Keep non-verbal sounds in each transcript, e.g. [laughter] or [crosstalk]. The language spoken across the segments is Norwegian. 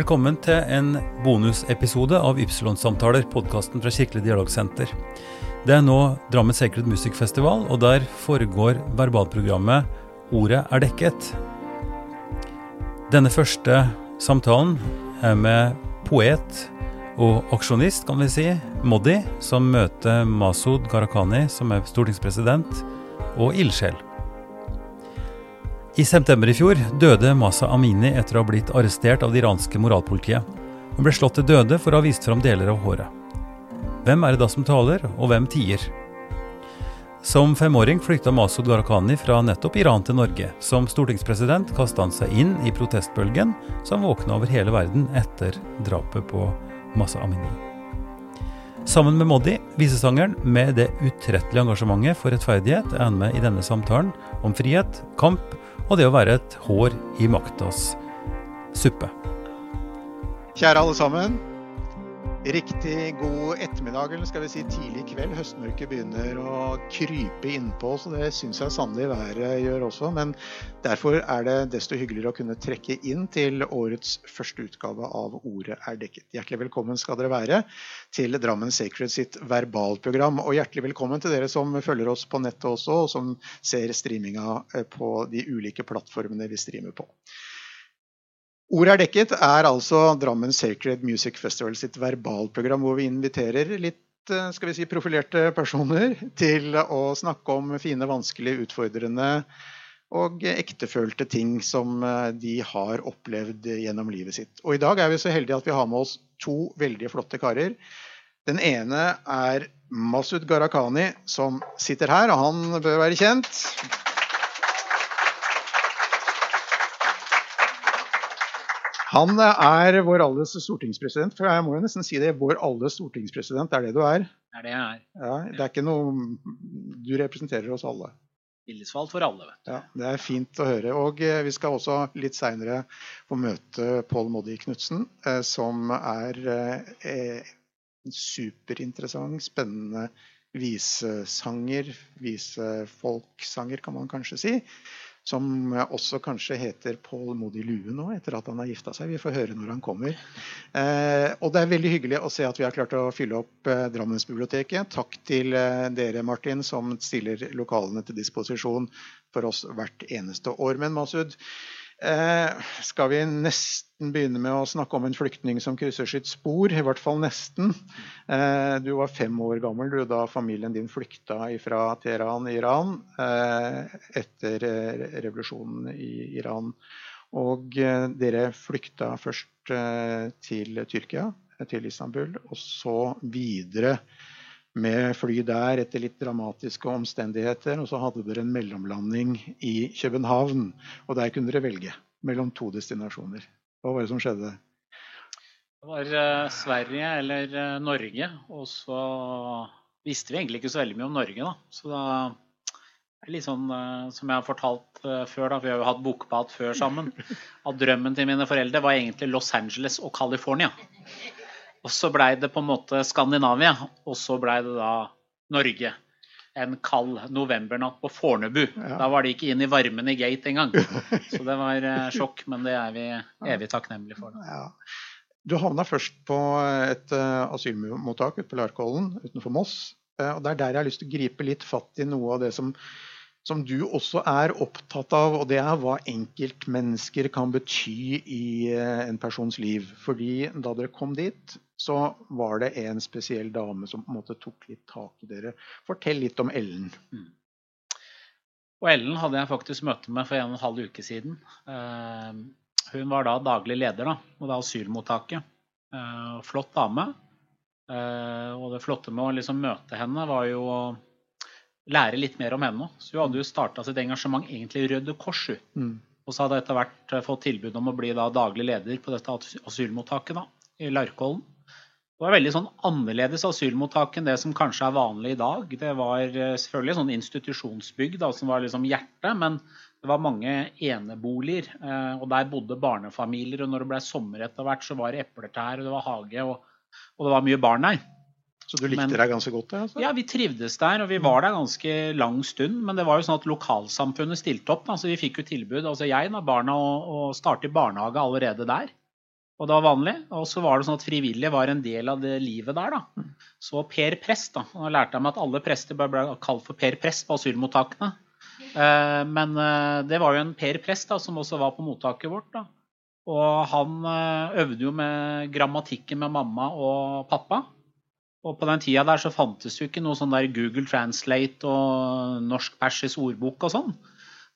Velkommen til en bonusepisode av Ypsilon-samtaler, podkasten fra Kirkelig dialogsenter. Det er nå Drammen Sacred Music Festival, og der foregår verbalprogrammet Ordet er dekket. Denne første samtalen er med poet og aksjonist, kan vi si, Modi, som møter Masud Gharahkhani, som er stortingspresident, og ildsjel. I september i fjor døde Masa Amini etter å ha blitt arrestert av det iranske moralpolitiet. Hun ble slått til døde for å ha vist fram deler av håret. Hvem er det da som taler, og hvem tier? Som femåring flykta Masud Gharahkhani fra nettopp Iran til Norge. Som stortingspresident kasta han seg inn i protestbølgen som våkna over hele verden etter drapet på Masa Amini. Sammen med Modi, visesangeren med det utrettelige engasjementet for rettferdighet, er han med i denne samtalen om frihet, kamp og det å være et hår i maktas suppe. Kjære alle sammen. Riktig god ettermiddag, eller skal vi si tidlig kveld. Høstmørket begynner å krype innpå, så det syns jeg sannelig været gjør også. Men derfor er det desto hyggeligere å kunne trekke inn til årets første utgave av Ordet er dekket. Hjertelig velkommen skal dere være til Drammen Sacred sitt verbalprogram. Og hjertelig velkommen til dere som følger oss på nettet også, og som ser streaminga på de ulike plattformene vi streamer på. Ordet er dekket er altså Drammen Sacred Music Festival sitt verbalprogram, hvor vi inviterer litt eh, skal vi si, profilerte personer til å snakke om fine, vanskelige, utfordrende og ektefølte ting som eh, de har opplevd gjennom livet sitt. Og I dag er vi så heldige at vi har med oss to veldig flotte karer. Den ene er Masud Gharahkhani, som sitter her, og han bør være kjent. Han er vår alles stortingspresident. For jeg må jo nesten si det. Vår alles stortingspresident er det du er. Det er det jeg er. Ja, det er ikke noe Du representerer oss alle. Tillitsvalgt for alle, vet du. Ja, Det er fint å høre. Og eh, vi skal også litt seinere få møte Pål Moddi Knutsen, eh, som er eh, en superinteressant, spennende visesanger. Visefolksanger, kan man kanskje si som også kanskje heter Pål Modi Lue nå, etter at han har gifta seg. Vi får høre når han kommer. Eh, og det er veldig hyggelig å se at vi har klart å fylle opp eh, Drammensbiblioteket. Takk til eh, dere, Martin, som stiller lokalene til disposisjon for oss hvert eneste år. Men Masud, Eh, skal vi nesten begynne med å snakke om en flyktning som krysser sitt spor? I hvert fall nesten. Eh, du var fem år gammel du, da familien din flykta fra Teheran Iran eh, etter eh, revolusjonen i Iran. Og eh, dere flykta først til Tyrkia, til Istanbul, og så videre med fly der etter litt dramatiske omstendigheter. Og så hadde dere en mellomlanding i København. Og der kunne dere velge mellom to destinasjoner. Hva var det som skjedde? Det var uh, Sverige eller uh, Norge. Og så visste vi egentlig ikke så veldig mye om Norge, da. Så da er litt sånn uh, som jeg har fortalt før, da, vi har jo hatt bokbad før sammen, at drømmen til mine foreldre var egentlig Los Angeles og California. Og så blei det på en måte Skandinavia, og så blei det da Norge. En kald novembernatt på Fornebu. Ja. Da var de ikke inn i varmen i gate engang. [laughs] Så det var eh, sjokk, men det er vi evig takknemlige for. Ja. Du havna først på et uh, asylmottak ute på Larkollen utenfor Moss. Uh, og Det er der jeg har lyst til å gripe litt fatt i noe av det som som du også er opptatt av, og det er hva enkeltmennesker kan bety i eh, en persons liv. Fordi da dere kom dit, så var det en spesiell dame som på en måte tok litt tak i dere. Fortell litt om Ellen. Mm. Og Ellen hadde jeg faktisk møte med for en og en halv uke siden. Eh, hun var da daglig leder da, og da asylmottaket. Eh, flott dame. Og det flotte med å liksom møte henne var jo å lære litt mer om henne. Så hun hadde jo starta sitt engasjement egentlig i Røde Kors. Mm. Og så hadde etter hvert eh, fått tilbud om å bli da daglig leder på dette asylmottaket da, i Larkollen. Det var veldig sånn annerledes asylmottak enn det som kanskje er vanlig i dag. Det var eh, selvfølgelig sånn institusjonsbygg da, som var liksom hjertet, men det var mange eneboliger. Eh, og der bodde barnefamilier. Og når det ble sommer etter hvert, så var det epletær, og det var hage, og, og det var mye barn der. Så du likte men, deg ganske godt? Altså? Ja, vi trivdes der, og vi var der ganske lang stund. Men det var jo sånn at lokalsamfunnet stilte opp. Da, så vi fikk jo tilbud, altså jeg, da, barna, å starte i barnehage allerede der. Og det var vanlig. Og så var det sånn at frivillige var en del av det livet der. da. Så Per Prest, da. Og da lærte jeg meg at alle prester ble kalt for Per Prest på asylmottakene. Eh, men eh, det var jo en Per Prest da, som også var på mottaket vårt. da. Og han eh, øvde jo med grammatikken med mamma og pappa. Og på den tida der så fantes jo ikke noe sånn der Google Translate og norsk-persisk ordbok og sånn.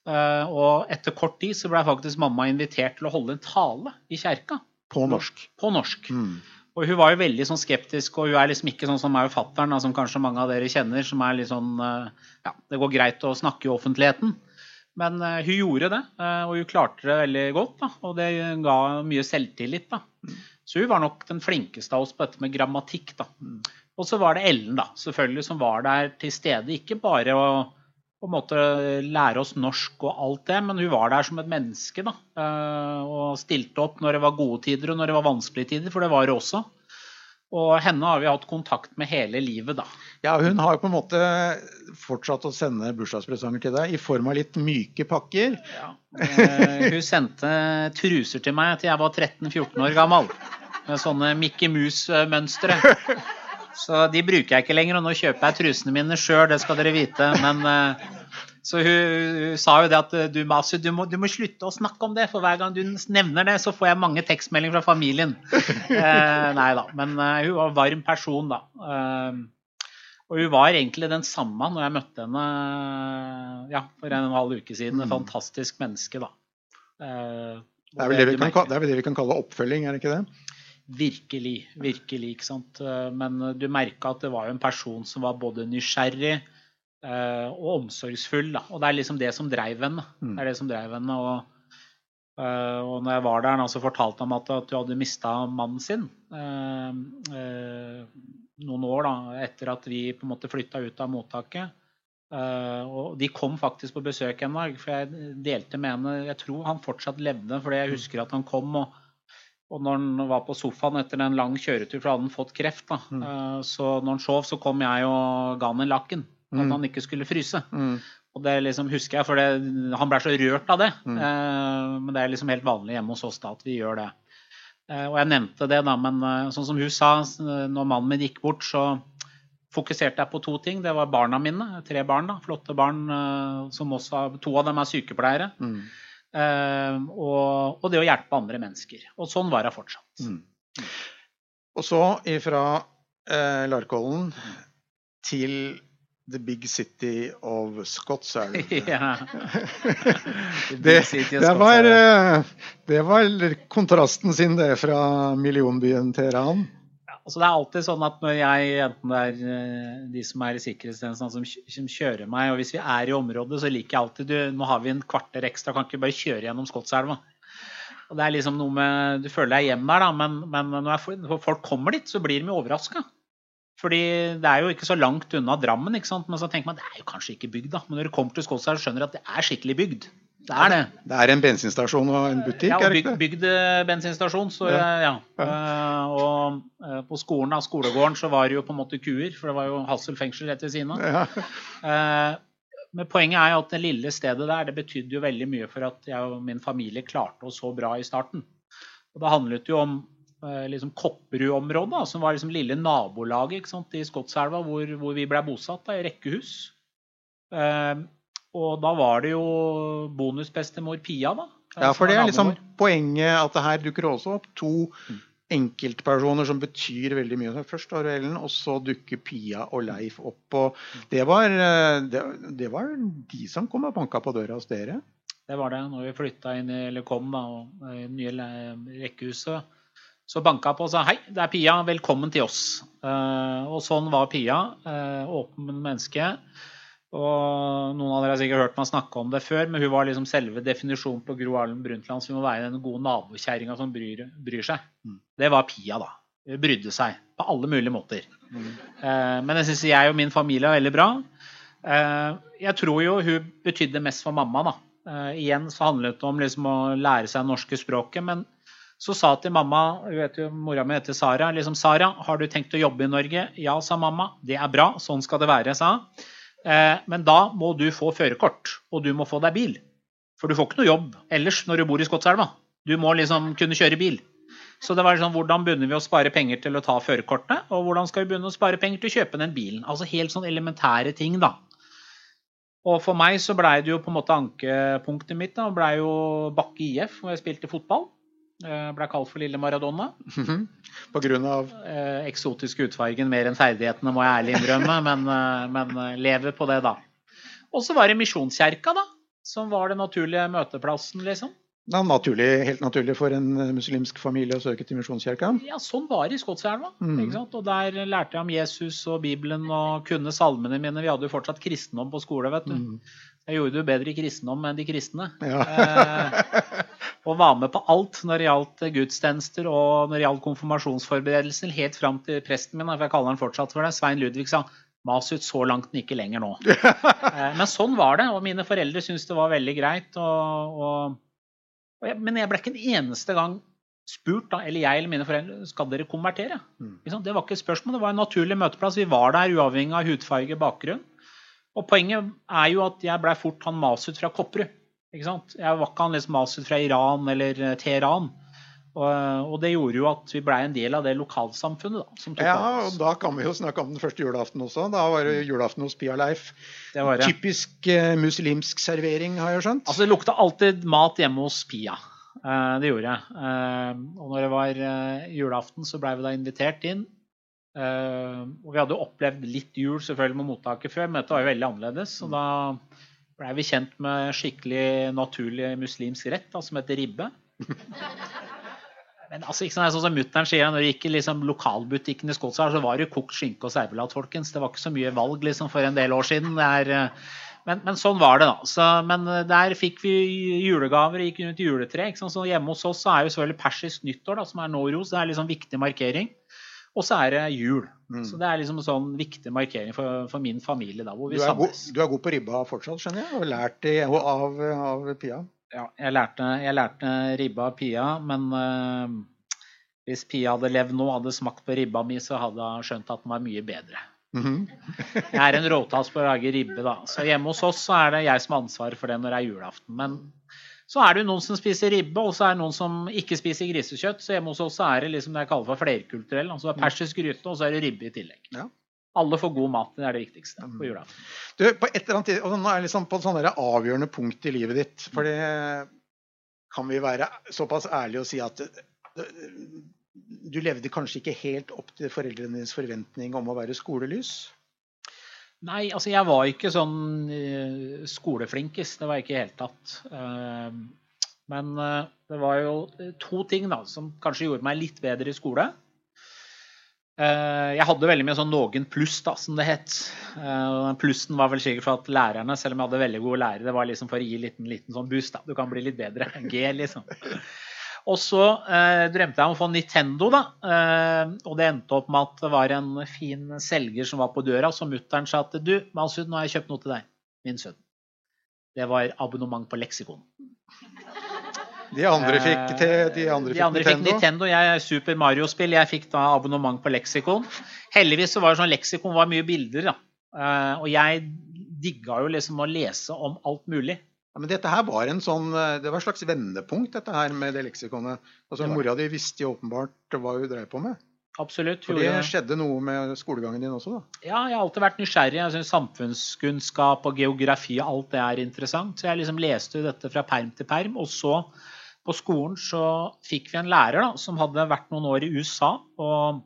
Og etter kort tid så ble faktisk mamma invitert til å holde en tale i kjerka. På norsk. På norsk. Mm. Og hun var jo veldig sånn skeptisk, og hun er liksom ikke sånn som meg og fatter'n, som kanskje mange av dere kjenner, som er litt sånn Ja, det går greit å snakke i offentligheten. Men uh, hun gjorde det, uh, og hun klarte det veldig godt. Da, og det ga mye selvtillit. Da. Så hun var nok den flinkeste av oss på dette med grammatikk. Da. Og så var det Ellen, da, selvfølgelig, som var der til stede. Ikke bare å på en måte lære oss norsk og alt det, men hun var der som et menneske. da, uh, Og stilte opp når det var gode tider og når det var vanskelige tider, for det var det også. Og henne har vi hatt kontakt med hele livet, da. Ja, hun har jo på en måte fortsatt å sende bursdagspresanger til deg i form av litt myke pakker. Ja. Uh, hun sendte truser til meg til jeg var 13-14 år gammel. Med sånne Mickey Mouse-mønstre. Så de bruker jeg ikke lenger, og nå kjøper jeg trusene mine sjøl, det skal dere vite. Men uh, så hun, hun, sa jo det at du, altså, du, må, du, må, slutte å snakke om det, for hver gang du nevner det, så får jeg mange tekstmeldinger fra familien. [laughs] Eh, nei da. Men uh, hun var en varm person, da. Eh, og hun var egentlig den samme når jeg møtte henne ja, for en og en halv uke siden. Et mm. fantastisk menneske, da. Eh, det, er det, kan, det, er vel det vi kan kalle oppfølging, er det ikke det? Virkelig. Virkelig, ikke sant. Eh, men du merka at det var jo en person som var både nysgjerrig Uh, og omsorgsfull. Da. Og det er liksom det som dreiv henne. Mm. Det er det som dreiv henne. Og, uh, og når jeg var der, så fortalte han at, at du hadde mista mannen sin uh, noen år da, etter at vi på en måte flytta ut av mottaket. og de kom faktisk på besøk en dag, for jeg delte med henne Jeg tror han fortsatt levde, fordi jeg husker at han kom. og og når han var på sofaen etter en lang kjøretur, for hadde han fått kreft, da. Mm. så når han sov, så kom jeg og ga han en lakken. At mm. han ikke skulle fryse. Mm. Og det liksom husker jeg, for det, han ble så rørt av det. Mm. Eh, men det er liksom helt vanlig hjemme hos oss da at vi gjør det. Eh, og jeg nevnte det, da, men eh, sånn som hun sa, når mannen min gikk bort, så fokuserte jeg på to ting. Det var barna mine. Tre barn, da, flotte barn. Eh, som også, to av dem er sykepleiere. Mm. Eh, og, og, det å hjelpe andre mennesker. Og sånn var hun fortsatt. Mm. Og så ifra eh, Larkollen til The Big City of Scottsdale. [laughs] ja. [laughs] det, det, var, eh, det var kontrasten sin, det, fra millionbyen Teheran. Altså det er alltid sånn at når jeg, enten det er eh, de som er i sikkerhetstjenesten som, som, kjører meg, og hvis vi er i området, så liker jeg alltid du, Nå har vi en kvarter ekstra, kan ikke bare kjøre gjennom Skotselva. Og det er liksom noe med, Du føler deg hjemme der, da, men, men når folk kommer dit, så blir de overraska. Fordi det er jo ikke så langt unna Drammen, ikke sant? men så tenker man det er jo kanskje ikke bygd. da. Men når du kommer til Skotselv, skjønner du at det er skikkelig bygd. Det er det. Det er en bensinstasjon og en butikk? Ja, bygd, bygd eh, bensinstasjon. Så, ja. ja. ja. Uh, og uh, på skolen, av skolegården så var det jo på en måte kuer, for det var jo Hassel fengsel rett ved siden av. Ja. Uh, men poenget er jo at det lille stedet der det betydde jo veldig mye for at jeg og min familie klarte oss så bra i starten. Og Det handlet jo om Eh, liksom Kopperud-området, som var liksom lille nabolaget i Skotselva hvor, hvor, vi ble bosatt, da, i rekkehus. Eh, og da var det jo bonusbestemor Pia, da. Ja, for det er liksom poenget at det her dukker også opp to mm. enkeltpersoner som betyr veldig mye. Først har du Ellen, og så dukker Pia og Leif opp. Og det var, eh, det, det var de som kom og banka på døra hos dere? Det var det. Når vi flytta inn i, eller kom da, i det nye rekkehuset så banka på og sa hei, det er Pia, velkommen til oss. Uh, og sånn var Pia. Åpen menneske. Og noen av dere har sikkert hørt meg snakke om det før, men hun var liksom selve definisjonen på Gro Harlem Brundtland som må være den gode nabokjerringa som bryr, bryr seg. Mm. Det var Pia, da. Hun brydde seg på alle mulige måter. Mm. Eh, men det syns jeg og min familie er veldig bra. jeg tror jo hun betydde mest for mamma, da. igjen så handlet det om liksom å lære seg det norske språket. men så sa til mamma hun vet jo, Mora mi heter Sara. liksom, 'Sara, har du tenkt å jobbe i Norge?' 'Ja', sa mamma. 'Det er bra. Sånn skal det være', sa eh, Men da må du få førerkort, og du må få deg bil. For du får ikke noe jobb ellers når du bor i Skotselva. Du må liksom kunne kjøre bil. Så det var sånn, hvordan begynner vi å spare penger til å ta førerkortet, og hvordan skal vi begynne å spare penger til å kjøpe den bilen? Altså helt sånn elementære ting, da. Og for meg så blei det jo på en måte ankepunktet mitt. da, blei jo Bakke IF, hvor jeg spilte fotball. Eh, Blei kalt for Lille Maradona. På grunn av Eh, eksotisk utfargen mer enn ferdighetene, må jeg ærlig innrømme, [laughs] men, eh, men eh, lever på det, da. Og så var det Misjonskjerka, da. Som var den naturlige møteplassen, liksom. er naturlig, helt naturlig for en muslimsk familie å søke til Misjonskirka. Ja, sånn var det i Skotselva. Mm. Og der lærte jeg om Jesus og Bibelen og kunne salmene mine. Vi hadde jo fortsatt kristendom på skole, vet du. Mm. Jeg gjorde det jo bedre i kristendom enn de kristne. Ja. Eh, og var med på alt når det gjaldt gudstjenester og når det gjaldt konfirmasjonsforberedelser, helt fram til presten min, for jeg kaller han fortsatt for det, Svein Ludvig sa mas ut så langt den ikke lenger nå. [laughs] Eh, men sånn var det, og mine foreldre syntes det var veldig greit. Og, og, og jeg, men jeg ble ikke en eneste gang spurt, da, eller jeg eller mine foreldre, skal dere konvertere. Mm. Det var ikke et spørsmål, det var en naturlig møteplass. Vi var der uavhengig av hudfarge, bakgrunn. Og poenget er jo at jeg blei fort han Masud fra Kopperud. Ikke sant? Jeg var ikke han liksom Masud fra Iran eller eh, Teheran. Og, og det gjorde jo at vi blei en del av det lokalsamfunnet da, Ja, og da kan vi jo snakke om den første julaften også. Da var det julaften hos Pia Leif. Det var det. Typisk eh, muslimsk servering, har jeg skjønt. Altså, det lukta alltid mat hjemme hos Pia. Eh, det gjorde jeg. Eh, og når det var eh, julaften, så blei vi da invitert inn. Eh, og vi hadde jo opplevd litt jul selvfølgelig med mottaket før, men dette var jo veldig annerledes. Og da blei vi kjent med skikkelig naturlig muslimsk rett da, som heter ribbe. [laughs] Men altså, ikke sånn, sånn som mutter'n sier, når det gikk i liksom, lokalbutikken i Skotsar, så var det jo kokt skinke og servelat, folkens. Det var ikke så mye valg liksom, for en del år siden. Det er, eh, men, men sånn var det, da. Så, men eh, der fikk vi julegaver, gikk rundt juletre. Så hjemme hos oss så er jo selvfølgelig persisk nyttår, da, som er Noros. Det er liksom viktig markering. Og så er det jul. Mm. Så det er liksom en sånn viktig markering for, for min familie, da, hvor vi Du er, god, du er god på ribba fortsatt, skjønner jeg, og lært det av, av Pia. Ja, jeg lærte, jeg lærte ribba av Pia, men uh, hvis Pia hadde levd nå hadde smakt på ribba mi, så hadde hun skjønt at den var mye bedre. Mhm. Jeg er en råtass på å lage ribbe, da. Så hjemme hos oss så er det jeg som har ansvaret for det når det er julaften. Men så er det jo noen som spiser ribbe, og så er det noen som ikke spiser grisekjøtt. Så hjemme hos oss er det liksom det jeg kaller for flerkulturell. Altså det er persisk gryte, og så er det ribbe i tillegg. Ja. Alle får god mat. Det er det viktigste på jula. Du, på et eller annet tid, og Nå er jeg liksom på et avgjørende punkt i livet ditt. For det kan vi være såpass ærlige og si at eh, du levde kanskje ikke helt opp til foreldrenes forventning om å være skolelys? Nei, altså jeg var ikke sånn skoleflinkest. skoleflinkis. Det var jeg ikke i det hele tatt. Eh, men eh, det var jo to ting da, som kanskje gjorde meg litt bedre i skole. Eh, jeg hadde veldig mye sånn noen pluss, da, som det het. Eh, plussen var vel sikkert for at lærerne, selv om jeg hadde veldig gode lærere, det var liksom for å gi en liten, liten sånn boost. da, Du kan bli litt bedre. G, liksom. Og så eh, drømte jeg om å få Nintendo, da. Eh, og det endte opp med at det var en fin selger som var på døra, så mutter'n sa at du, Masud, nå har jeg kjøpt noe til deg, min sønn. Det var abonnement på leksikon. De andre fikk, til, de andre De fikk andre fikk Nintendo. Nintendo, jeg er Super Mario-spill. Jeg fikk da abonnement på leksikon. Heldigvis så var det sånn leksikon var mye bilder, da. Eh, og jeg digga jo liksom å lese om alt mulig. Ja, men dette her var en sånn, eh, det var et slags vendepunkt, dette her med det leksikonet. Altså, Det Mora di visste jo åpenbart hva hun drev på med. Absolutt. For det gjorde- skjedde noe med skolegangen din også, da. Ja, jeg har alltid vært nysgjerrig. Jeg synes Samfunnskunnskap og geografi og alt det er interessant. Så jeg liksom leste jo dette fra perm til perm. Og så på skolen så fikk vi en lærer da, som hadde vært noen år i USA og,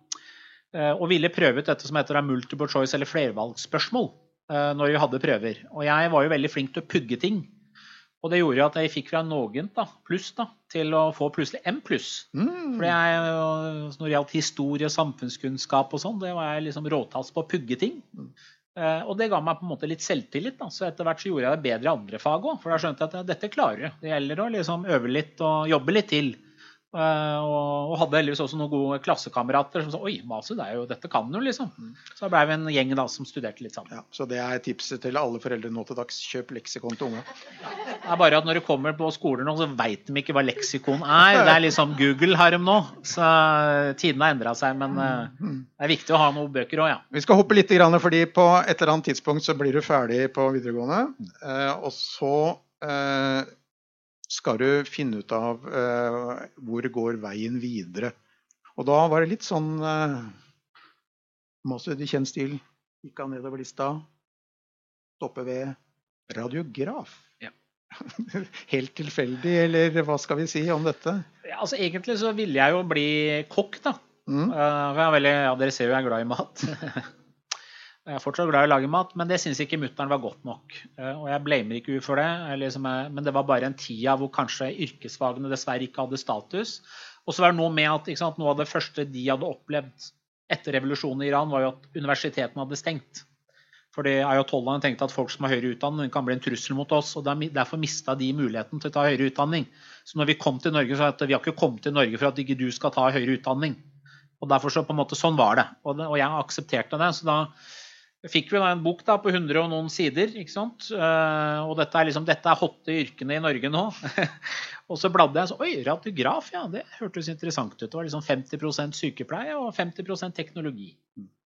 eh, og ville prøve ut dette som heter multiple choice eller flervalgsspørsmål eh, når vi hadde prøver. Og jeg var jo veldig flink til å pugge ting. Og det gjorde jo at jeg fikk fra noen da, pluss da, til å få plutselig M pluss. Mm. For jeg, øh, når det gjaldt historie og samfunnskunnskap og sånn, det var jeg liksom råtass på å pugge ting. Eh, og det ga meg på en måte litt selvtillit. da, Så etter hvert så gjorde jeg det bedre i andre fag òg. For da skjønte jeg at ja, dette klarer du. Det gjelder å liksom øve litt og jobbe litt til. Eh, og, og hadde heldigvis også noen gode klassekamerater som sa oi, Masud, det jo, dette kan du, liksom. Så da blei vi en gjeng da som studerte litt sammen. Ja, så det er tipset til alle foreldre nå til dags. Kjøp leksikon til unga. Det er bare at når du kommer på skoler nå, så veit de ikke hva leksikon er. Det er liksom Google har de nå. Så tidene har endra seg. Men eh, det er viktig å ha noen bøker òg, ja. Vi skal hoppe litt, fordi på et eller annet tidspunkt så blir du ferdig på videregående. Eh, og så eh, skal du finne ut av uh, hvor går veien videre. Og da var det litt sånn uh, Masud i kjent stil gikk han nedover lista. Stoppe ved radiograf. Ja. [laughs] Helt tilfeldig, eller hva skal vi si om dette? Ja, altså Egentlig så ville jeg jo bli kokk, da. Mm. Uh, jeg er veldig, ja, dere ser jo jeg er glad i mat. [laughs] jeg er fortsatt glad i å lage mat, men det syns ikke mutter'n var godt nok. Uh, og jeg blamer ikke henne for det, liksom, men det var bare en tid hvor kanskje yrkesfagene dessverre ikke hadde status. Og så var det noe med at sant, Noe av det første de hadde opplevd etter revolusjonen i Iran, var jo at universitetene hadde stengt. Fordi ayatollahene tenkte at folk som har høyere utdanning, kan bli en trussel mot oss. og Derfor mista de muligheten til å ta høyere utdanning. Så når vi kom til Norge, så at vi har ikke kommet til Norge for at ikke du skal ta høyere utdanning. Og derfor så på en måte Sånn var det. Og, det, og jeg aksepterte det. Så da fikk vi da en bok da på 100 og noen sider. ikke sant? Uh, og dette er liksom, dette er hotte yrkene i Norge nå. [laughs] og så bladde jeg så Oi, radiograf, ja, det hørtes interessant ut. Det var liksom 50% sykepleie og 50% teknologi.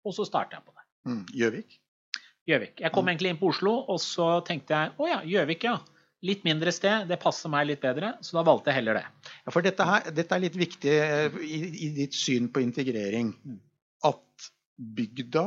Og så startet jeg på det. Mm, Gjøvik? Mm, Gjøvik. Jeg kom egentlig inn på Oslo, og så tenkte jeg å ja, Gjøvik, ja. Litt mindre sted, det passer meg litt bedre, så da valgte jeg heller det. Ja, for dette, her, dette er litt viktig eh, i, i, ditt syn på integrering. Mm. At bygda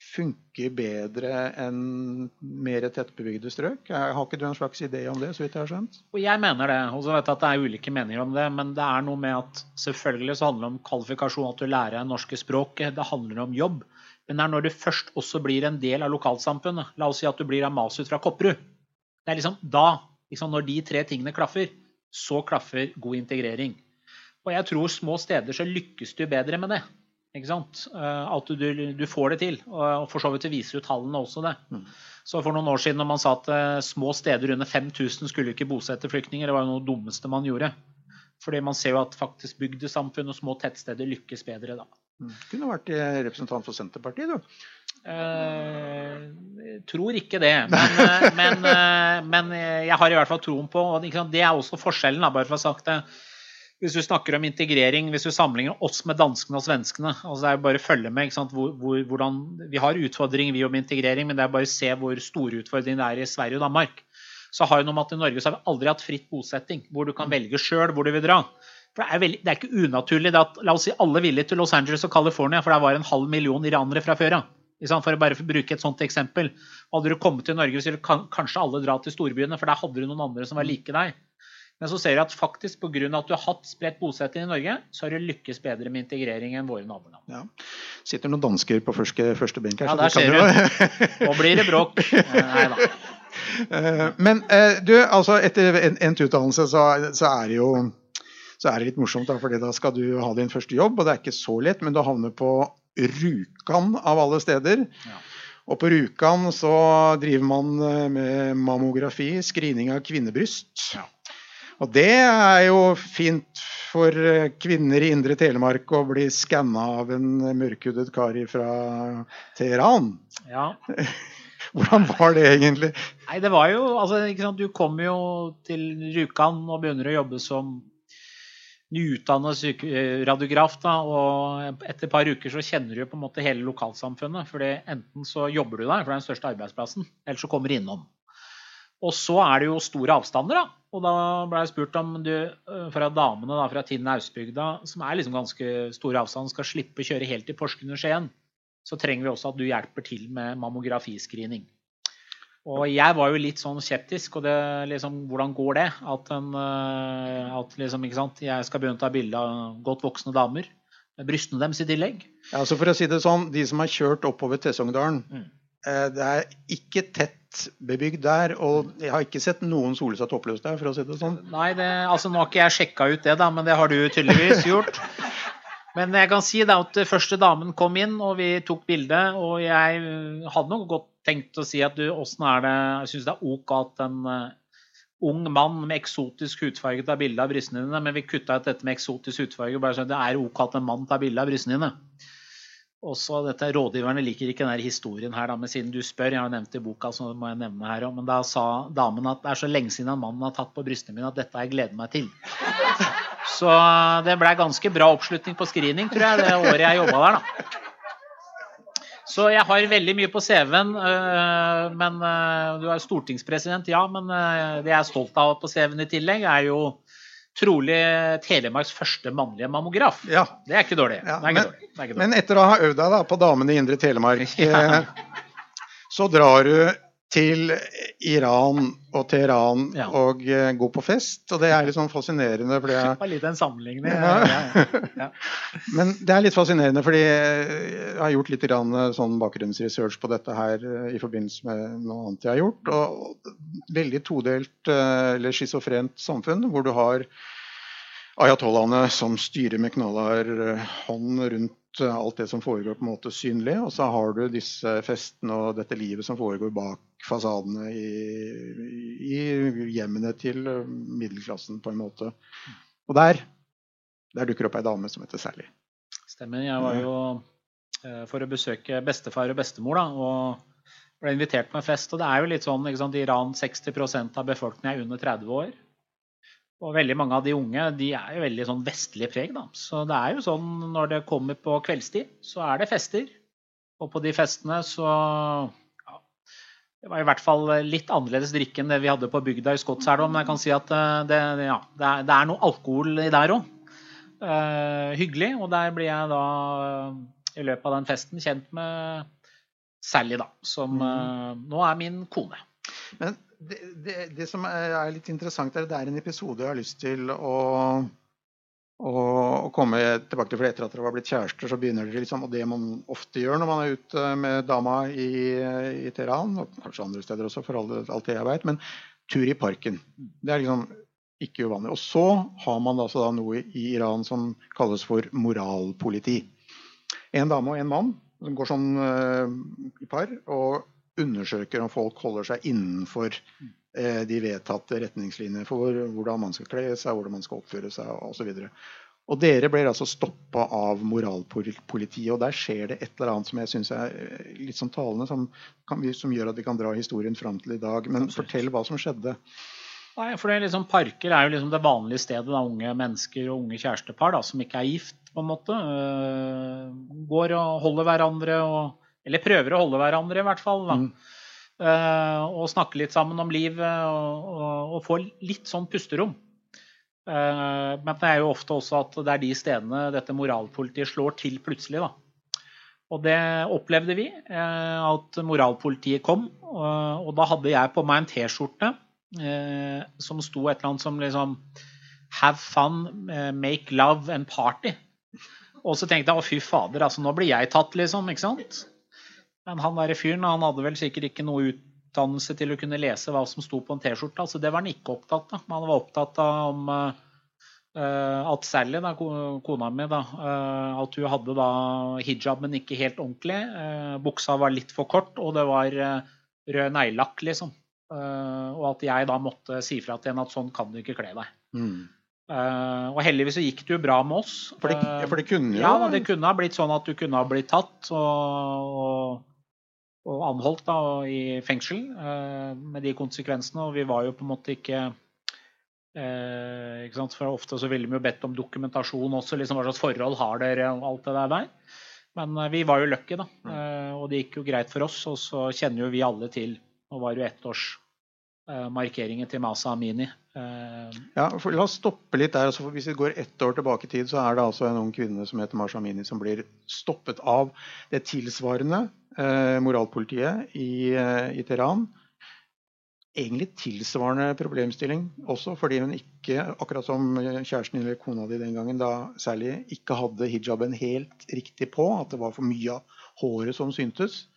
funker bedre enn mer tettbebygde strøk? Har ikke du en slags idé om det? så vidt jeg har skjønt? Og Jeg mener det. Og så vet jeg at det er ulike meninger om det. Men det er noe med at selvfølgelig så handler det om kvalifikasjon, at du lærer norske språket. Det handler om jobb. Men det er når du først også blir en del av lokalsamfunnet. La oss si at du blir av Masut fra Kopperud. Det er liksom da, liksom når de tre tingene klaffer, så klaffer god integrering. Og jeg tror små steder så lykkes du bedre med det. Sant? Eh, at du, du får det til. Og for så vidt viser jo tallene også det. Mm. Så For noen år siden når man sa at eh, små steder under 5000 skulle ikke bosette flyktninger, det var jo noe dummeste man gjorde. Fordi man ser jo at faktisk bygdesamfunn og små tettsteder lykkes bedre da. Mm. Kunne vært representant for Senterpartiet, du. Eh, tror ikke det. Men, eh, men, eh, men, jeg har i hvert fall troen på og Det er også forskjellen. bare for å ha sagt det. Hvis du snakker om integrering, hvis du sammenligner oss med danskene og svenskene altså Det er bare å følge med. Hvor, hvor, hvordan, vi har utfordringer vi om integrering, men det er bare å se hvor store utfordringene er i Sverige og Danmark. Så har jo noe med at I Norge så har vi aldri hatt fritt bosetting, hvor du kan velge sjøl hvor du vil dra. For det er, veldig, det er ikke unaturlig at la oss si alle ville til Los Angeles og California, for der var en halv million iranere fra før av. For å bare bruke et sånt eksempel. Hadde du kommet til Norge, så ville kanskje alle dra til storbyene, for der hadde du noen andre som var like deg. Men så ser jeg at faktisk pga. at du har hatt spredt bosetting i Norge, så har du lykkes bedre med integrering enn våre naboland. Ja. Sitter noen dansker på første, første benk her. Ja, der ser du. [laughs] Nå blir det bråk. Nei da. Eh, men eh, du, altså etter endt utdannelse så, så, er det jo så er det litt morsomt, da, fordi da skal du ha din første jobb, og det er ikke så lett, men du havner på Rjukan av alle steder. Ja. Og på Rjukan så driver man eh, med mammografi, screening av kvinnebryst. Ja. Og det er jo fint for eh, kvinner i indre Telemark å bli skanna av en mørkhudet kar fra Teheran. Ja. [laughs] Hvordan var det egentlig? Nei, det var jo, altså, ikke sant? Du kommer jo til Rjukan og begynner å jobbe som nyutdannet eh, radiograf. Da, og etter et par uker så kjenner du jo på en måte hele lokalsamfunnet. for Enten så jobber du der, for det er den største arbeidsplassen, eller så kommer du innom. Og så er det jo store avstander, da. Og da ble jeg spurt om du eh, fra damene da, fra Tinn Austbygda, som er liksom ganske store avstand, skal slippe å kjøre helt til Porsgrunn og Skien, så trenger vi også at du hjelper til med mammografiscreening. Og jeg var jo litt sånn skeptisk. og det, liksom, Hvordan går det? At, en, eh, at liksom, jeg skal begynne å ta bilde av godt voksne damer. Med brystene deres i tillegg. Ja, så for å si det sånn, De som har kjørt oppover Tessongdalen, mm. Eh, det er ikke tett bebygd der. Og jeg har ikke sett noen solsatt seg der, for å si det sånn. Nei, det, altså Nå har ikke jeg sjekka ut det, da, men det har du tydeligvis gjort. Men jeg kan si da at første damen kom inn, og vi tok bilde. Og jeg hadde nok godt tenkt å si at du, åssen er det Jeg syns det er OK at en uh, ung mann med eksotisk hudfarge tar bilde av brystene dine, men vi kutta ut dette med eksotisk hudfarge. bare sånn Det er OK at en mann tar bilde av brystene dine. Også dette, Rådgiverne liker ikke denne historien her, da, men siden du spør, jeg har nevnt det i boka, så må jeg nevne her òg. men da sa damen at det er så lenge siden mannen har tatt på brystene mine at dette har jeg gledet meg til. [laughs] Så det ble ganske bra oppslutning på screening, tror jeg, det året jeg jobba der. da. Så jeg har veldig mye på CV-en. øh, Men øh, du er stortingspresident, ja. Men det jeg er stolt av på CV-en i tillegg, er jo trolig Telemarks første mannlige mammograf. Ja. Det er ikke dårlig. Ja, men- dårlig. Dårlig. Men etter å ha øvd deg da, på damene i Indre Telemark, [laughs] Ja. eh, så drar du til Iran og Teheran Ja. og uh, gå på fest. Og det er litt sånn fascinerende. fordi jeg Det var litt en sammenligning. [laughs] Ja. Ja. Men det er litt fascinerende, fordi jeg har gjort litt grann sånn bakgrunnsresearch på dette her eh, i forbindelse med noe annet jeg har gjort. Og veldig todelt, eh, eller schizofrent samfunn, hvor du har ayatollahene som styrer med knallhard eh, rundt eh, alt det som foregår på en måte synlig. Og så har du disse festene og dette livet som foregår bak fasadene i, i hjemmene til eh, middelklassen, på en måte. Og der, der dukker opp ei dame som heter Sally. Stemmer. Jeg var jo eh, for å besøke bestefar og bestemor, da. Og ble invitert på en fest. Og det er jo litt sånn ikke Iran 60% av befolkningen er under 30 år. Og veldig mange av de unge de er jo veldig sånn vestlig preg. Da. Så det er jo sånn når det kommer på kveldstid, så er det fester. Og på de festene så Det var i hvert fall litt annerledes drikke enn det vi hadde på bygda i Skotselv. Men jeg kan si at eh, det, ja, det, er, det er noe alkohol i der òg. Eh, hyggelig. Og der blir jeg da eh, i løpet av den festen kjent med Sally, da. Som eh, nå er min kone. Men det, det, det som er litt interessant, er at det er en episode jeg har lyst til å, å komme tilbake til. For etter at dere var blitt kjærester, så begynner dere liksom, og det man ofte gjør når man er ute med dama i, i Teheran, og kanskje andre steder også, for alt det jeg vet, men tur i parken. Det er liksom ikke uvanlig. Og så har man altså da noe i Iran som kalles for moralpoliti. En dame og en mann som går sånn uh, i par og undersøker om folk holder seg innenfor de vedtatte retningslinjene for hvordan man skal kle seg, hvordan man skal oppføre seg osv. Og dere blir altså stoppa av moralpolitiet, og der skjer det et eller annet som jeg syns er eh, litt sånn talende, som, kan, som gjør at vi kan dra historien fram til i dag. Men Absolutt. fortell hva som skjedde. Nei, for det liksom, Parker er jo liksom det vanlige stedet da unge mennesker og unge kjærestepar da, som ikke er gift, på en måte, øh, går og holder hverandre og Eller prøver å holde hverandre, i hvert fall. da. Mm. Eh, og snakke litt sammen om livet og, og, og få litt sånn pusterom. Eh, men det er jo ofte også at det er de stedene dette moralpolitiet slår til plutselig. da. Og det opplevde vi, eh, at moralpolitiet kom. Og, da hadde jeg på meg en T-skjorte som sto et eller annet som liksom Have fun, make love and party. Og så tenkte jeg å fy fader, altså nå blir jeg tatt, liksom. ikke sant? Men han derre fyren han hadde vel sikkert ikke noe utdannelse til å kunne lese hva som sto på en T-skjorte. altså Det var han ikke opptatt av. Men han var opptatt av om eh, at Sally, da, kona mi, da, eh, at hun hadde da hijab, men ikke helt ordentlig. Eh, buksa var litt for kort, og det var rød neglelakk, liksom. Og at jeg da måtte si fra til henne at sånn kan du ikke kle deg. Mm. Uh, og heldigvis så gikk det jo bra med oss. For, det, for det kunne jo ja, det kunne ha blitt sånn at du kunne ha blitt tatt og, og, anholdt da, og i fengsel eh, med de konsekvensene. Og vi var jo på en måte ikke eh, ikke sant? For ofte så ville vi jo bedt om dokumentasjon også. liksom Hva slags forhold har dere, og alt det der. der. Men eh, vi var jo lucky, da. Eh, og det gikk jo greit for oss. Og så kjenner jo vi alle til Nå var det jo ettårsmarkeringen til Masa Amini. Eh, Ja, for La oss stoppe litt der. Altså, hvis vi går ett år tilbake i tid, så er det altså en ung kvinne som heter Masha Amini, som blir stoppet av det tilsvarende eh, moralpolitiet i, eh, i Teheran. Egentlig tilsvarende problemstilling også, fordi hun ikke, akkurat som kjæresten eller kona di den gangen, da særlig ikke hadde hijaben helt riktig på, at det var for mye av håret som syntes.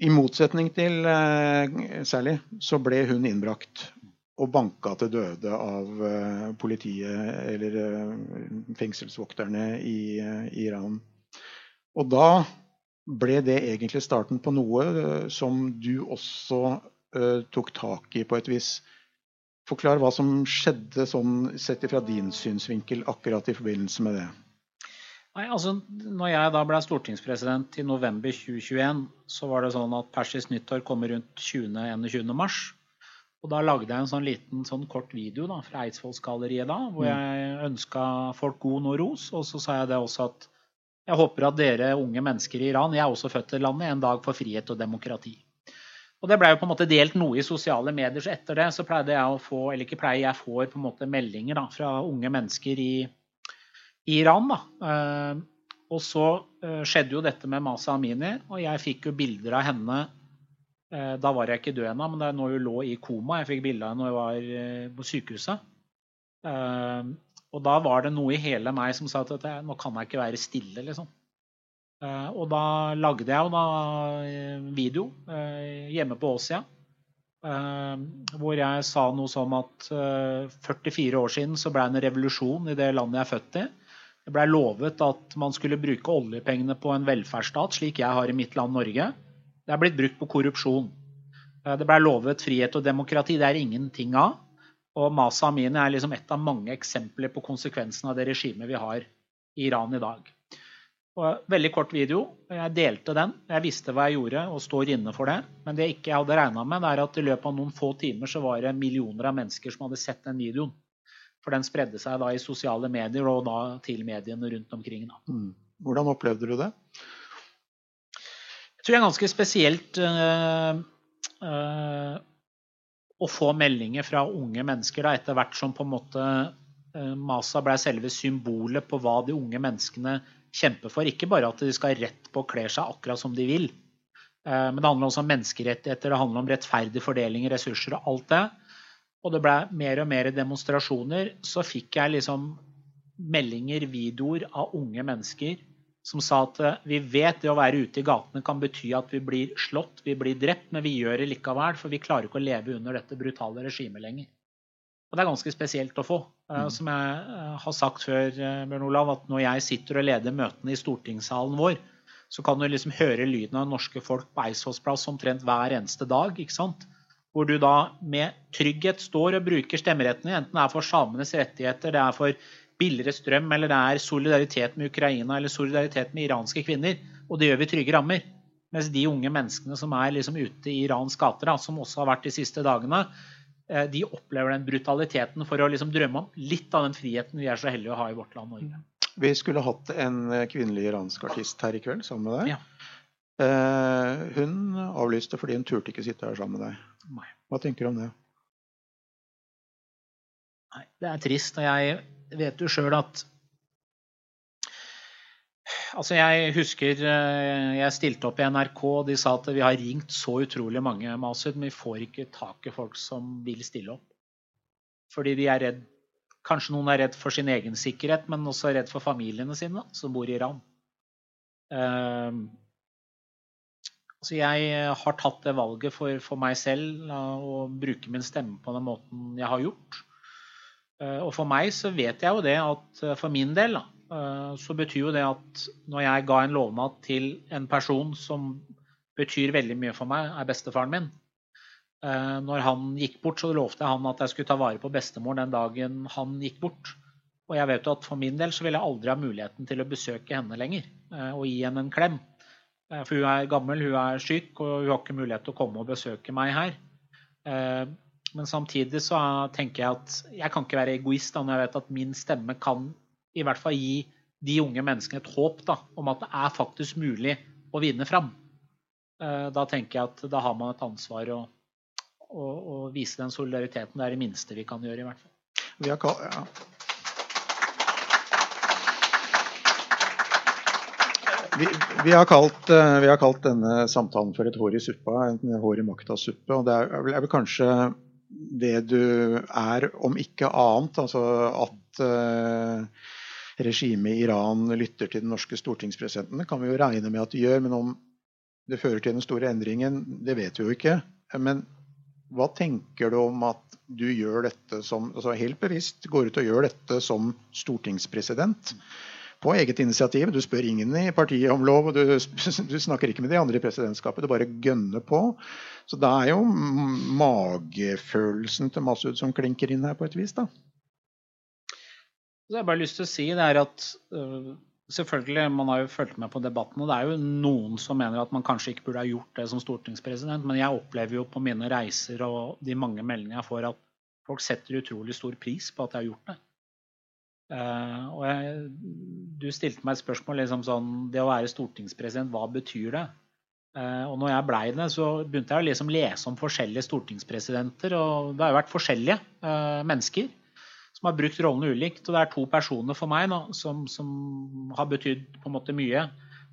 I motsetning til eh, Sally så ble hun innbrakt og banka til døde av eh, politiet eller eh, fengselsvokterne i, i Iran. Og da ble det egentlig starten på noe som du også tok tak i på et vis. Forklar hva som skjedde sånn sett fra din synsvinkel akkurat i forbindelse med det. Nei, altså, når jeg da ble stortingspresident i november 2021, så var det sånn at persisk nyttår kommer rundt 20.-21. mars. Og da lagde jeg en sånn liten sånn kort video da, fra Eidsvollsgalleriet da, hvor Mm. jeg ønska folk god og ros. Og så sa jeg det også at Jeg håper at dere unge mennesker i Iran, jeg er også født i landet, en dag for frihet og demokrati. Og Det ble jo på en måte delt noe i sosiale medier, så etter det så pleide jeg å få, eller ikke pleier, jeg får på en måte meldinger da, fra unge mennesker i, i Iran. da. Uh, og så uh, skjedde jo dette med Masa Amini, og jeg fikk jo bilder av henne uh, Da var jeg ikke død ennå, men da er nå hun lå i koma. Jeg fikk bilde av henne når jeg var på sykehuset. og da var det noe i hele meg som sa at nå kan jeg ikke være stille, liksom. Eh, og da lagde jeg jo da eh, video eh, hjemme på Åsia. Hvor jeg sa noe som at 44 år siden så ble det en revolusjon i det landet jeg er født i. Det blei lovet at man skulle bruke oljepengene på en velferdsstat, slik jeg har i mitt land Norge. Det er blitt brukt på korrupsjon. Det blei lovet frihet og demokrati. Det er ingenting av. Og Masa Amini er liksom et av mange eksempler på konsekvensen av det regimet vi har i Iran i dag. Og veldig kort video. Jeg delte den. Jeg visste hva jeg gjorde og står inne for det. Men det jeg ikke hadde regna med, er at i løpet av noen få timer så var det millioner av mennesker som hadde sett den videoen. For den spredde seg da i sosiale medier og da til mediene rundt omkring. Mm. Hvordan opplevde du det? Jeg tror det er ganske spesielt øh, øh, å få meldinger fra unge mennesker da, etter hvert som på en måte øh, Masa ble selve symbolet på hva de unge menneskene kjemper for. Ikke bare at de skal ha rett på å kle seg akkurat som de vil. Eh, men det handler også om menneskerettigheter, det handler om rettferdig fordeling av ressurser og alt det. Og det ble mer og mer demonstrasjoner. Så fikk jeg liksom meldinger, videoer av unge mennesker som sa at eh, vi vet det å være ute i gatene kan bety at vi blir slått, vi blir drept, men vi gjør det likevel, for vi klarer ikke å leve under dette brutale regimet lenger. Og det er ganske spesielt å få. Eh, mm. Som jeg eh, har sagt før, Bjørn Olav, at når jeg sitter og leder møtene i stortingssalen vår, så kan du liksom høre lyden av norske folk på Eidsvollsplass omtrent hver eneste dag. ikke sant? Hvor du da med trygghet står og bruker stemmeretten din, enten det er for samenes rettigheter, det er for billigere strøm, eller det er solidaritet med Ukraina eller solidaritet med iranske kvinner. Og det gjør vi trygge rammer. Mens de unge menneskene som er liksom ute i Irans gater, som også har vært de siste dagene, Eh, de opplever den brutaliteten for å liksom drømme om litt av den friheten vi er så heldige å ha i vårt land Norge. Vi skulle hatt en kvinnelig iransk artist her i kveld sammen med deg. Ja. Eh, hun avlyste fordi hun turte ikke sitte her sammen med deg. Hva tenker du om det? Nei, det er trist. Og jeg vet jo sjøl at Altså jeg husker eh, jeg stilte opp i NRK, og de sa at vi har ringt så utrolig mange, Masud, men vi får ikke tak i folk som vil stille opp. Fordi de er redd Kanskje noen er redd for sin egen sikkerhet, men også redd for familiene sine som bor i Iran. Altså jeg har tatt det valget for, for meg selv å bruke min stemme på den måten jeg har gjort. Uh, og for meg så vet jeg jo det at for min del da, Eh, så betyr jo det at når jeg ga en lovnad til en person som betyr veldig mye for meg, er bestefaren min eh, Når han gikk bort, så lovte jeg han at jeg skulle ta vare på bestemor den dagen han gikk bort. Og jeg vet jo at for min del så vil jeg aldri ha muligheten til å besøke henne lenger eh, og gi henne en klem. For hun er gammel, hun er syk, og hun har ikke mulighet til å komme og besøke meg her. Men samtidig så tenker jeg at jeg kan ikke være egoist da når jeg vet at min stemme kan i hvert fall gi de unge menneskene et håp da, om at det er faktisk mulig å vinne fram. Eh, da tenker jeg at da har man et ansvar å, å, å vise den solidariteten. Det er det minste vi kan gjøre, i hvert fall. Vi har, ja. Vi, har kalt, eh, vi, har kalt, denne samtalen for et hår i suppa, en hår i makta-suppe. og Det er vel kanskje det du er, om ikke annet. Altså at uh, regimet i Iran lytter til den norske stortingspresidenten. Det kan vi jo regne med at de gjør, men om det fører til den store endringen, det vet vi jo ikke. Men hva tenker du om at du gjør dette som altså helt bevisst går ut og gjør dette som stortingspresident? På eget initiativ. Du spør ingen i partiet om lov, og du, [laughs] du snakker ikke med de andre i presidentskapet. Du bare gønner på. Så det er jo magefølelsen til Masud som klinker inn her på et vis, da. Så jeg har bare lyst til å si det er at uh, selvfølgelig, Man har jo fulgt med på debatten, og det er jo noen som mener at man kanskje ikke burde ha gjort det som stortingspresident, men jeg opplever jo på mine reiser og de mange meldingene jeg får, at folk setter utrolig stor pris på at jeg har gjort det. Og jeg, du stilte meg et spørsmål liksom sånn Det å være stortingspresident, hva betyr det? og når jeg blei det, så begynte jeg å liksom lese om forskjellige stortingspresidenter. Og det har jo vært forskjellige mennesker som har brukt rollene ulikt. Og det er to personer for meg nå, som, som, har betydd på en måte mye.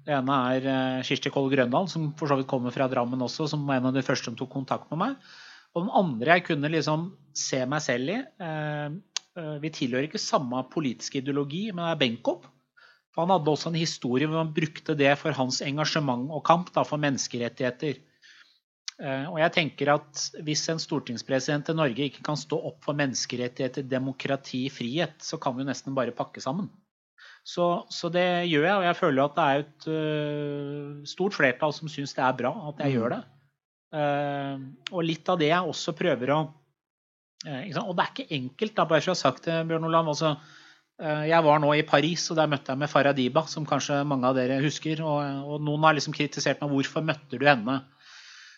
Det ene er Kirsti Koll Grøndal, som for så vidt kommer fra Drammen også, som var en av de første som tok kontakt med meg. Og den andre jeg kunne liksom se meg selv i uh, Vi tilhører ikke samme politiske ideologi, men er Benkow. Han hadde også en historie hvor han brukte det for hans engasjement og kamp da, for menneskerettigheter. Og jeg tenker at Hvis en stortingspresident i Norge ikke kan stå opp for menneskerettigheter, demokrati, frihet, så kan vi jo nesten bare pakke sammen. Så, så, det gjør jeg, og jeg føler at det er et uh, stort flertall som syns det er bra at jeg mm. gjør det. Uh, og litt av det jeg også prøver å Og det er ikke enkelt, da, bare så jeg har sagt det, Bjørn Olav. Altså, jeg var nå i Paris, og der møtte jeg med Faradiba, som kanskje mange av dere husker. Og, og noen har liksom kritisert meg hvorfor møtte du henne.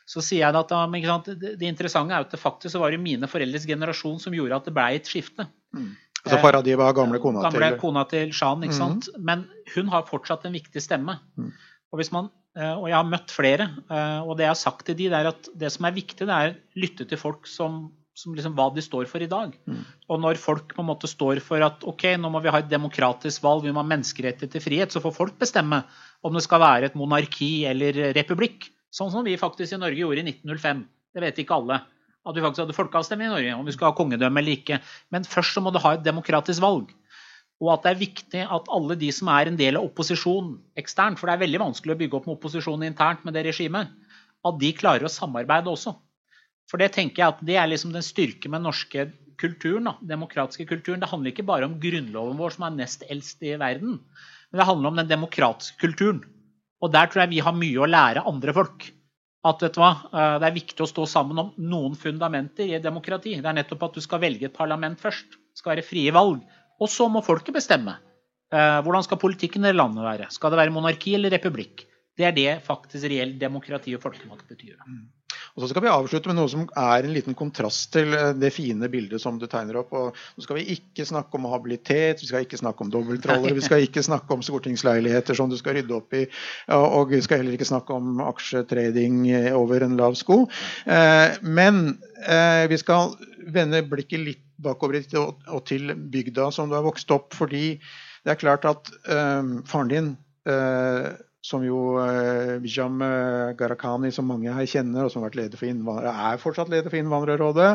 Så sier jeg at det, det, interessante er at det faktisk var det mine foreldres generasjon som gjorde at det ble et skifte. Mm. Altså Diba var gamle kona, gamle til kona til Shan, ikke sant? Mm. Men hun har fortsatt en viktig stemme. Mm. Og, man, eh, og, jeg har møtt flere, eh, og det jeg har sagt til de, det er at det som er viktig, det er å lytte til folk som, som liksom, hva de står for i dag. Mm. Og når folk på en måte står for at ok, nå må vi ha et demokratisk valg, vi må ha menneskerettigheter til frihet, så får folk bestemme om det skal være et monarki eller republikk. Sånn som vi faktisk i Norge gjorde i 1905. Det vet ikke alle at vi faktisk hadde folkeavstemning i Norge om vi skulle ha kongedømme eller ikke. Men først så må du ha et demokratisk valg. Og at det er viktig at alle de som er en del av opposisjonen eksternt, for det er veldig vanskelig å bygge opp med opposisjonen internt med det regimet, at de klarer å samarbeide også. For det tenker jeg at det er liksom den styrke med den norske kulturen, da, demokratiske kulturen. Det handler ikke bare om grunnloven vår, som er nest eldst i verden, men det handler om den demokratiske kulturen. Og der tror jeg vi har mye å lære andre folk at vet du hva, eh, det er viktig å stå sammen om noen fundamenter i demokrati. Det er nettopp at du skal velge et parlament først. Det skal være frie valg. Og så må folket bestemme. Eh, hvordan skal politikken i landet være? Skal det være monarki eller republikk? Det er det faktisk reell demokrati og folkemakt betyr. Og så skal vi avslutte med noe som er en liten kontrast til eh, det fine bildet som du tegner opp. Og nå skal vi ikke snakke om habilitet, vi skal ikke snakke om dobbeltroller, vi skal ikke snakke om stortingsleiligheter som du skal rydde opp i, og vi skal heller ikke snakke om aksjetrading eh, over en lav sko. Eh, men vi skal vende blikket litt bakover og til bygda som du har vokst opp, fordi det er klart at faren din som jo eh, Bijam eh, Gharahkhani, som mange her kjenner, og som har vært leder for innvandrere, er fortsatt leder for Innvandrerrådet.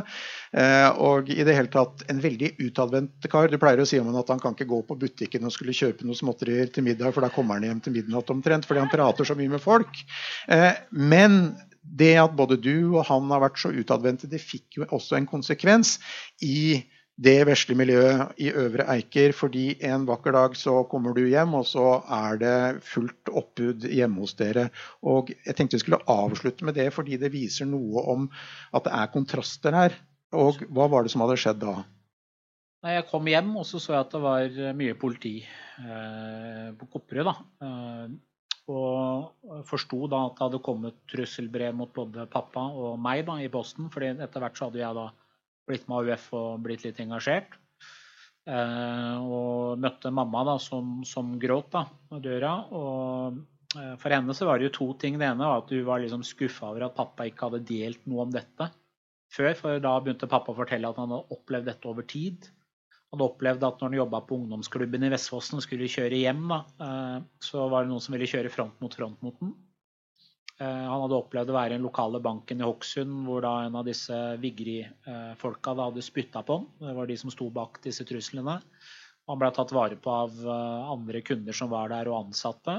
Eh, og i det hele tatt en veldig utadvendt kar. Du pleier å si om han at han kan ikke gå på butikken og skulle kjøpe noe småtterier til middag, for da kommer han hjem til midnatt omtrent, fordi han prater så mye med folk. Men det at både du og han har vært så utadvendte, det fikk jo også en konsekvens i det vesle miljøet i Øvre Eiker, fordi en vakker dag så kommer du hjem, og så er det fullt oppbud hjemme hos dere. Og Jeg tenkte vi skulle avslutte med det, fordi det viser noe om at det er kontraster her. Og Hva var det som hadde skjedd da? Nei, Jeg kom hjem og så så jeg at det var mye politi eh, på Kopperud. Eh, og forsto da at det hadde kommet trusselbrev mot både pappa og meg da, i posten. fordi etter hvert så hadde jeg da blitt med AUF og blitt litt engasjert. Eh, og møtte mamma da, som, som gråt da, på døra. Og eh, for henne så var det jo to ting. Det ene var at hun var liksom skuffa over at pappa ikke hadde delt noe om dette før. For da begynte pappa å fortelle at han hadde opplevd dette over tid. Han hadde opplevd at når han jobba på ungdomsklubben i Vestfossen og skulle kjøre hjem, da, eh, så var det noen som ville kjøre front mot front mot den. Eh, han hadde opplevd å være i den lokale banken i Hokksund, hvor da en av disse Vigri-folka hadde spytta på ham. Det var de som sto bak disse truslene. Han ble tatt vare på av eh, andre kunder som var der, og ansatte.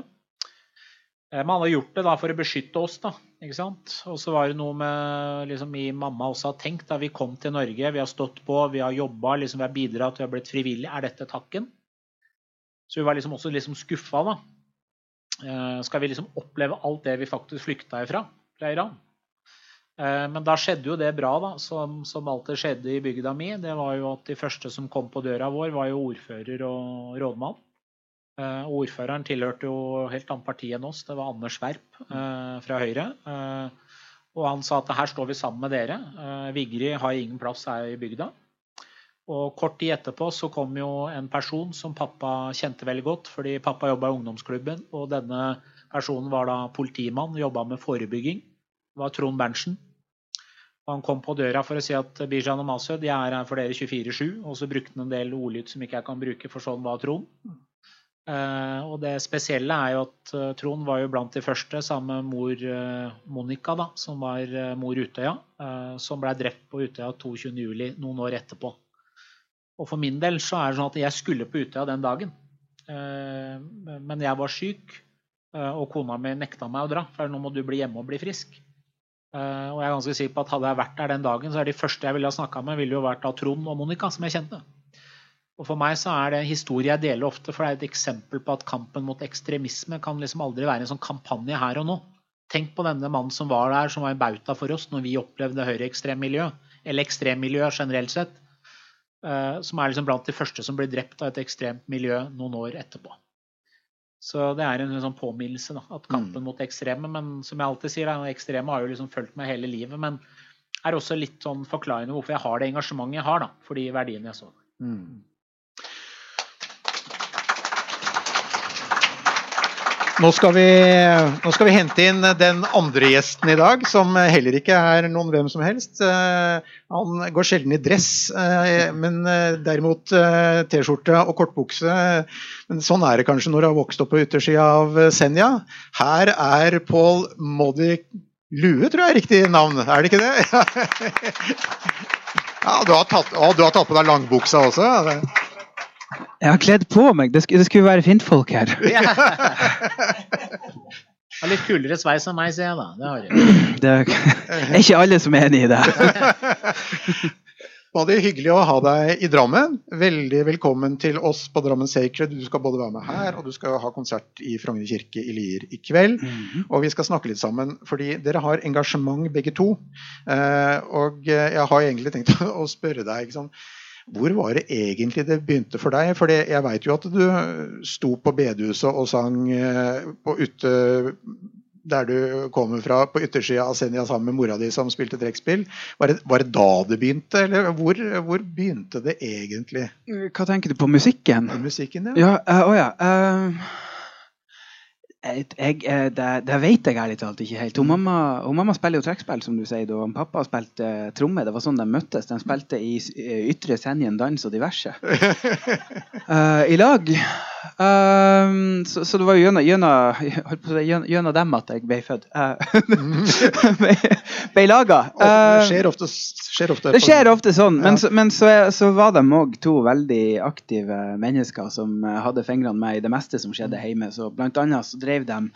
Eh, men han hadde gjort det for å beskytte oss. da, ikke sant? Og så var det noe med liksom, min mamma også har tenkt. da Vi kom til Norge, vi har stått på, vi har jobba, liksom, vi har bidratt, vi har blitt frivillige. Er dette takken? Så hun var liksom også liksom skuffa. da. Eh, skal vi liksom oppleve alt det vi faktisk flykta ifra fra Iran. Eh, men da skjedde jo det bra, da, som, som alltid skjedde i bygda mi. Det var jo at de første som kom på døra vår, var jo ordfører og rådmann. Eh, ordføreren tilhørte jo helt annet parti enn oss. Det var Anders Werp fra Høyre. Og han sa at her står vi sammen med dere. Vigri har ingen plass her i bygda. Og kort tid etterpå så kom jo en person som pappa kjente veldig godt, fordi pappa jobba i ungdomsklubben, og denne personen var da politimann, jobba med forebygging. Det var Trond Berntsen. Han kom på døra for å si at Bijan og Masud, jeg er her for dere 24-7. Og så brukte han en del ordlyd som ikke jeg kan bruke, for sånn var Trond. Uh, og det spesielle er jo at uh, Trond var jo blant de første, sammen med mor uh, Monica, da, som var mor Utøya, som ble drept på Utøya 22.07. noen år etterpå. Og for min del så er det sånn at jeg skulle på Utøya den dagen. men jeg var syk, og kona mi nekta meg å dra, for nå må du bli hjemme og bli frisk. Uh, og jeg er ganske sikker på at Hadde jeg vært der den dagen, så er de første jeg ville ha snakka med, ville jo vært da Trond og Monica, som jeg kjente. Og For meg så er det en historie jeg deler ofte, for det er et eksempel på at kampen mot ekstremisme kan liksom aldri være en sånn kampanje her og nå. Tenk på denne mannen som var der, som var en bauta for oss når vi opplevde høyreekstremmiljø, eller ekstremmiljø generelt sett, som er liksom blant de første som blir drept av et ekstremt miljø noen år etterpå. Så det er en sånn påminnelse, da, at kampen mm. mot ekstreme Men som jeg alltid sier, da, ekstreme har jo liksom fulgt meg hele livet. Men er også litt sånn forklarende hvorfor jeg har det engasjementet jeg har da, for de verdiene jeg så. Mm. Nå skal, vi, nå skal, vi, hente inn den andre gjesten i dag, som heller ikke er noen hvem som helst. Eh, han går sjelden i dress, eh, men eh, derimot T-skjorte og kortbukse. Men sånn er det kanskje når du har vokst opp på yttersida av Senja. Her er Paul Moddy Lue, tror jeg er riktig navn, er det ikke det? [laughs] Ja, du har tatt, å, du har tatt på deg langbuksa også? Jeg har kledd på meg. Det skulle, det skulle være fintfolk her. [laughs] Ja. [laughs] Har litt kulere sveis enn meg, sier jeg da. Det, har jeg. [clears throat] det er ikke alle som er enig i det. [laughs] Var hyggelig å ha deg i Drammen. Veldig velkommen til oss på Drammen Sacred. Du skal både være med her, og du skal ha konsert i Frogner kirke i Lier i kveld. Mm -hmm. Og vi skal snakke litt sammen, fordi dere har engasjement begge to. Eh, og jeg har egentlig tenkt å spørre deg liksom, hvor var det egentlig det begynte for deg? For jeg veit jo at du sto på bedehuset og sang eh, på ute, der du kommer fra, på yttersida av Senja sammen med mora di som spilte trekkspill. Var, var, det da det begynte, eller hvor, hvor, begynte det egentlig? Hva tenker du på musikken? Musikken, ja. ja, uh, oh ja. Uh... Jeg, eh, det, det, vet jeg ærlig talt ikke helt. Hun mamma, hun mamma spiller jo trekkspill, som du sier, og pappa spilte uh, tromme. Det var sånn de møttes. De spilte i uh, Ytre Senjen dans og diverse. Uh, [laughs] I lag. Um, så, så, det var jo gjennom, gjennom, dem at jeg ble født. [laughs] ble, ble laga. det skjer ofte, skjer ofte Det skjer ofte sånn. Men, så, men så, så, var de òg to veldig aktive mennesker som hadde fingrene med i det meste som skjedde hjemme. Så blant annet så drev drev de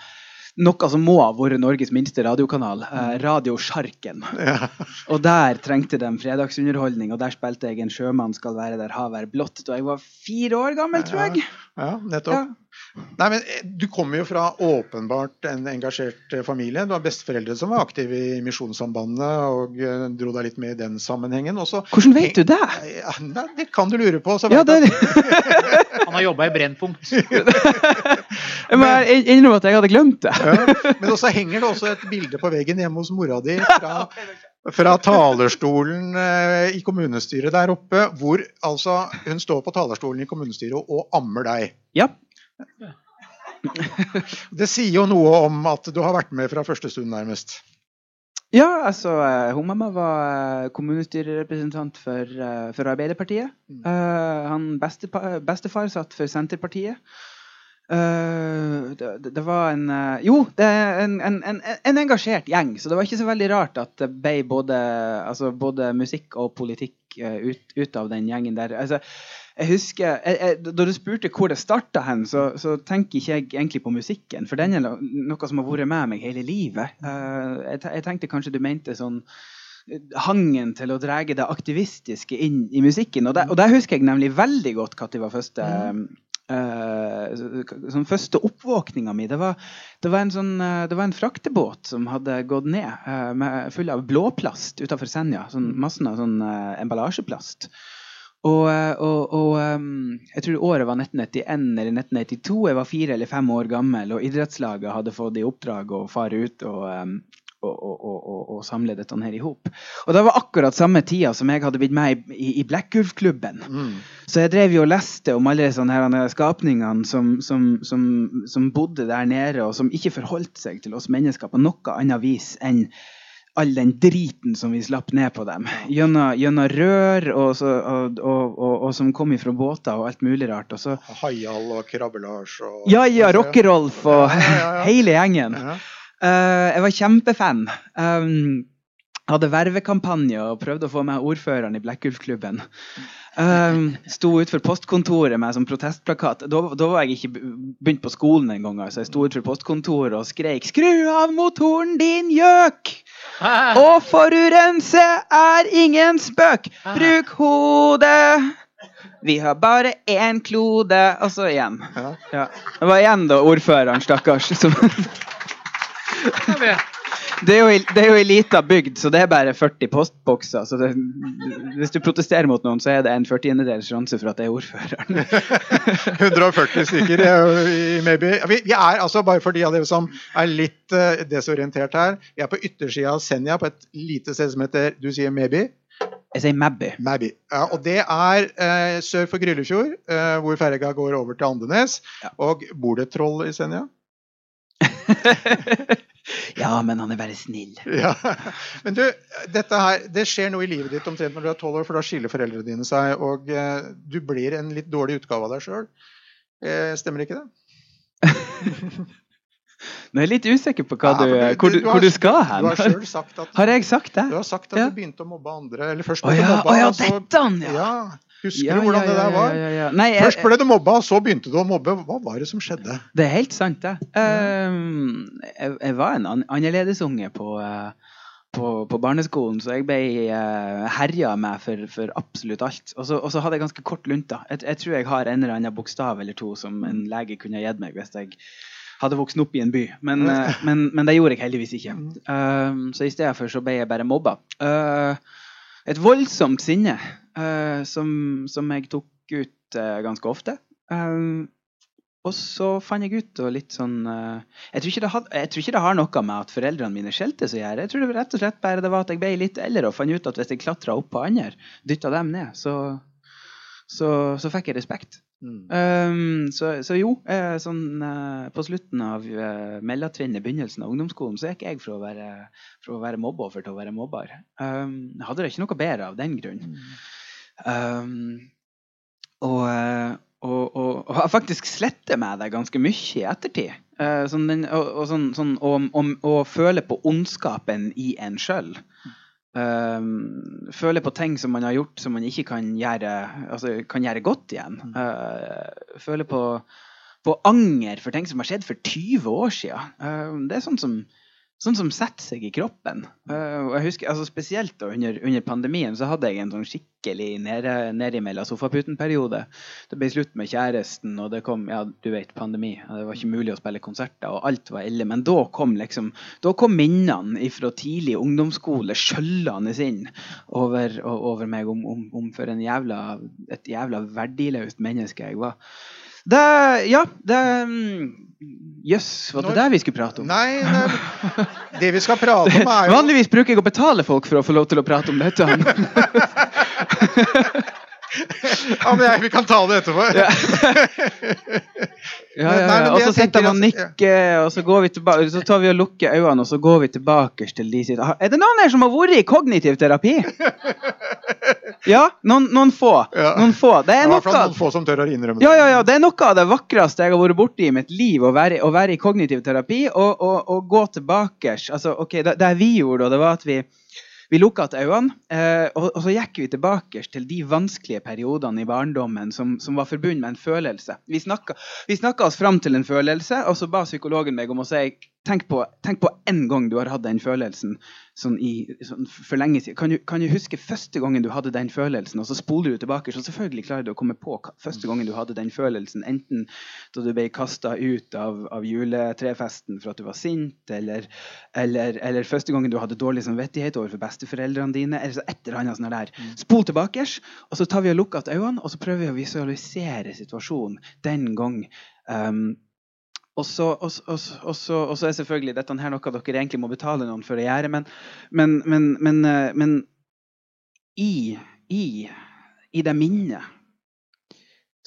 noe som må ha vært Norges minste radiokanal, eh, Radio Sjarken. Ja. [laughs] og der trengte de fredagsunderholdning, og der spilte jeg en sjømann skal være der havet er blått da jeg var fire år gammel, tror jeg. Ja, nettopp. Nei, men eh, Du kommer jo fra åpenbart en engasjert eh, familie. Du har besteforeldre som var aktive i Misjonssambandet og eh, dro deg litt med i den sammenhengen. Også, Hvordan vet du det? Ja, det kan du lure på. Ja, det... [laughs] [laughs] Han har jobba i Brennpunkt. jeg må innrømme at jeg hadde glemt det. ja, men også henger det også et bilde på veggen hjemme hos mora di fra [laughs] fra talerstolen i kommunestyret der oppe, hvor altså hun står på talerstolen i kommunestyret og ammer deg. Ja. [laughs] Det sier jo noe om at du har vært med fra første stund, nærmest. Ja, altså eh, hun mamma var eh, kommunestyrerepresentant for, eh, for Arbeiderpartiet. Mm. Uh, han bestefar satt for Senterpartiet. Uh, det, det, var en Jo, det er en, en, en, en, engasjert gjeng. Så det var ikke så veldig rart at det ble både, altså både musikk og politikk ut, ut, av den gjengen der. Altså, jeg husker, jeg, jeg, Da du spurte hvor det starta hen, så, så, tenker ikke jeg egentlig på musikken. For den er noe som har vært med meg hele livet. Uh, jeg, tenkte kanskje du mente sånn eh, hangen til å dra det aktivistiske inn i musikken. Og der, og der husker jeg nemlig veldig godt når var første mm. Uh, sånn første oppvåkninga mi, det var, det var, en sånn, uh, det var en fraktebåt som hadde gått ned uh, med, full av blåplast utafor Senja. Sånn, massen av sånn emballasjeplast. Og, og, og, ehm, jeg tror året var 1991 eller 1992. Jeg var fire eller fem år gammel, og idrettslaget hadde fått i oppdrag å fare ut og, og å, å samle dette her i hop. Og det var akkurat samme tida som jeg hadde blitt med i, i Blekkulf-klubben. Mm. Så jeg drev jo og leste om alle sånne her skapningene som, som, som, som bodde der nede, og som ikke forholdt seg til oss mennesker på noe annet vis enn all den driten som vi slapp ned på dem. Gjennom, gjennom rør og, så, og, og, og, som kom ifra båter og alt mulig rart. Og så, Haial og Krabbe-Lars og ja, ja, Rockerolf og Ja, ja, ja. hele gjengen. Eh, jeg var kjempefan. Um, hadde vervekampanje og prøvde å få meg ordføreren i Blekkulfklubben. Um, sto utenfor postkontoret med sånn protestplakat. Da, da var jeg ikke begynt på skolen engang. Altså. Jeg sto utenfor postkontoret og skreik 'Skru av motoren, din gjøk!' Å [laughs] forurense er ingen spøk. Bruk hodet. Vi har bare én klode. Og så. Ja. Ja. Det var igjen da ordføreren, stakkars. Som det er, jo, det er jo ei lita bygd, så det er bare 40 postbokser. Så det, hvis du protesterer mot noen, så er det en 40-dels sjanse for at det er ordføreren. [laughs] 140 stykker i maybe. Vi, vi er altså, bare for de av dere som er litt uh, desorientert her, vi er på yttersida av Senja, på et lite sted som heter Du sier maybe? Jeg sier Mabby. Mabby. Ja, og det er eh, sør for Gryllefjord, eh, hvor ferga går over til Andenes. Ja. Og bor det troll i Senja? [laughs] ja, men han er bare snill. Ja. Men du, dette her, det skjer noe i livet ditt omtrent når du er tolv år, for da skiller foreldrene dine seg, og eh, du blir en litt dårlig utgave av deg sjøl. Eh, stemmer ikke det? [laughs] Nå er jeg litt usikker på Ja, du, hvor, du, har- hvor du skal Du hen. har at, Har jeg sagt det? du, har sagt at Ja. du begynte å mobbe andre. Eller først Å du ja, mobba, å ja, og så dette, ja. Husker Ja, du hvordan ja, det der var? ja. Nei, jeg, Først ble du mobba, og så begynte du å mobbe. Hva var det som skjedde? Det er helt sant, det. Um, jeg, jeg var en an annerledesunge på, uh, på, på barneskolen, så jeg ble uh, herja med for, for absolutt alt. Og så, hadde jeg ganske kort lunta. Jeg, jeg tror jeg har en eller annen bokstav eller to som en lege kunne gitt meg hvis jeg hadde vokst opp i en by. Men, uh, men, men det gjorde jeg heldigvis ikke. Uh, så i stedet for så ble jeg bare mobba. Eh, et voldsomt sinne uh, som, som jeg tok ut uh, ganske ofte. Ehm, og så fant jeg ut og litt sånn jeg, tror had, jeg tror ikke det har noe med at foreldrene mine skjeltes å gjøre. Jeg tror det var rett og slett bare det var at jeg ble litt eldre og fant ut at hvis jeg klatra opp på andre, dytta dem ned, så, så, så fikk jeg respekt. Mm. Um, så, så jo, eh, sånn eh, på slutten av uh, mellomtrinnet, begynnelsen av ungdomsskolen, så gikk jeg fra å være, fra å være mobbeoffer til å være mobber. Um, jeg hadde det ikke noe bedre av den grunn. Um, og, eh, og, og, og har faktisk slettet meg det ganske mye i ettertid. Uh, sånn den, og, sånn, sånn, føle på ondskapen i en sjøl. Um, føle på ting som man har gjort som man ikke kan gjøre, altså, kan gjøre godt igjen. Uh, føle på, på anger for ting som har skjedd for 20 år siden. Uh, det er sånn som, sånn som setter seg i kroppen. Uh, jeg husker, altså Spesielt da, under, under pandemien så hadde jeg en sånn skikkelig nede, nedimellom sofaputen-periode. Det ble slutt med kjæresten, og det kom ja, du vet, pandemi. Det var ikke mulig å spille konserter, og alt var ille. Men da kom liksom, da kom minnene fra tidlig ungdomsskole skjøllende inn over, over meg om, om, om for en jævla, et jævla verdiløst menneske jeg var. Det Ja, det Jøss, Jøss, var det Når- det vi skulle prate om? Nei, det, det vi skal prate om, er jo Vanligvis bruker jeg å betale folk for å få lov til å prate om dette. [laughs] Ja, men jeg, Vi kan ta det etterpå. Ja. [laughs] Ja, ja, ja. Og så sitter man og nikker, og så går vi tilbake, så tar vi og lukker øynene, og så går vi tilbake til de sitt Er det noen her som har vært i kognitiv terapi? [laughs] Ja, noen, noen få. Ja. Noen få. Det er noe noen få som tør å innrømme ja, ja, ja, det er noe av det vakreste jeg har vært borti i mitt liv, å være, å være i kognitiv terapi og, og, og gå tilbake. Altså, okay, det, det vi gjorde, det var at vi, vi lukka igjen øynene, eh, og, og så gikk vi tilbake til de vanskelige periodene i barndommen som, som var forbundet med en følelse. Vi snakka, oss fram til en følelse, og så ba psykologen meg om å si Tenk på, en gang du har hatt den følelsen sånn i, sånn for lenge siden. Kan du, kan du huske første gangen du hadde den følelsen, og så spoler du tilbake? Så selvfølgelig klarer du å komme på første gangen du hadde den følelsen. Enten da du ble kasta ut av, av juletrefesten for at du var sint, eller, eller, eller første gangen du hadde dårlig samvittighet overfor besteforeldrene dine. eller så et eller annet sånt der. Spol tilbake, og så tar vi og lukker igjen øynene, og så prøver vi å visualisere situasjonen den gang. Um, Og så, og, og, og, så, er selvfølgelig dette her noe dere egentlig må betale noen for å gjøre, men, men, men, men, eh, men i, i, i det minnet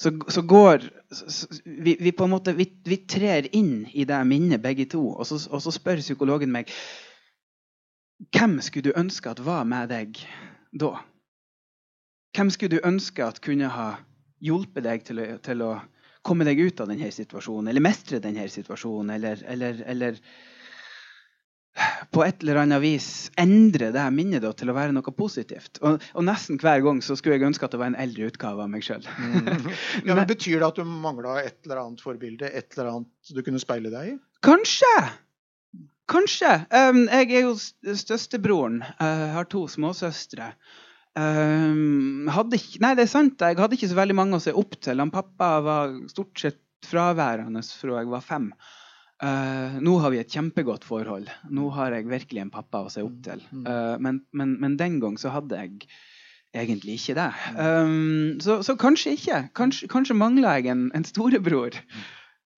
så, så går så, vi, vi på en måte vi, vi trer inn i det minnet begge to, og så, og så spør psykologen meg hvem skulle du ønske at var med deg da? Hvem skulle du ønske at kunne ha hjulpet deg til å, til å komme deg ut av denne situasjonen, eller mestre denne situasjonen, eller, eller, eller på et eller annet vis endre det minnet da, til å være noe positivt. Og, og nesten hver gang så skulle jeg ønske at det var en eldre utgave av meg sjøl. Mm. [laughs] Ja, men Betyr det at du mangla et eller annet forbilde? Et eller annet du kunne speile deg i? Kanskje! Kanskje. Um, jeg er jo størstebroren. Jeg har to småsøstre. Um, hadde ikke, nei, det er sant. Jeg hadde ikke så veldig mange å se opp til. Han pappa var stort sett fraværende fra jeg var fem. Uh, nå har vi et kjempegodt forhold. Nå har jeg virkelig en pappa å se opp til. Uh, men, men, men den gang så hadde jeg egentlig ikke det. Um, så, så kanskje ikke. Kanskje, kanskje mangla jeg en, en storebror.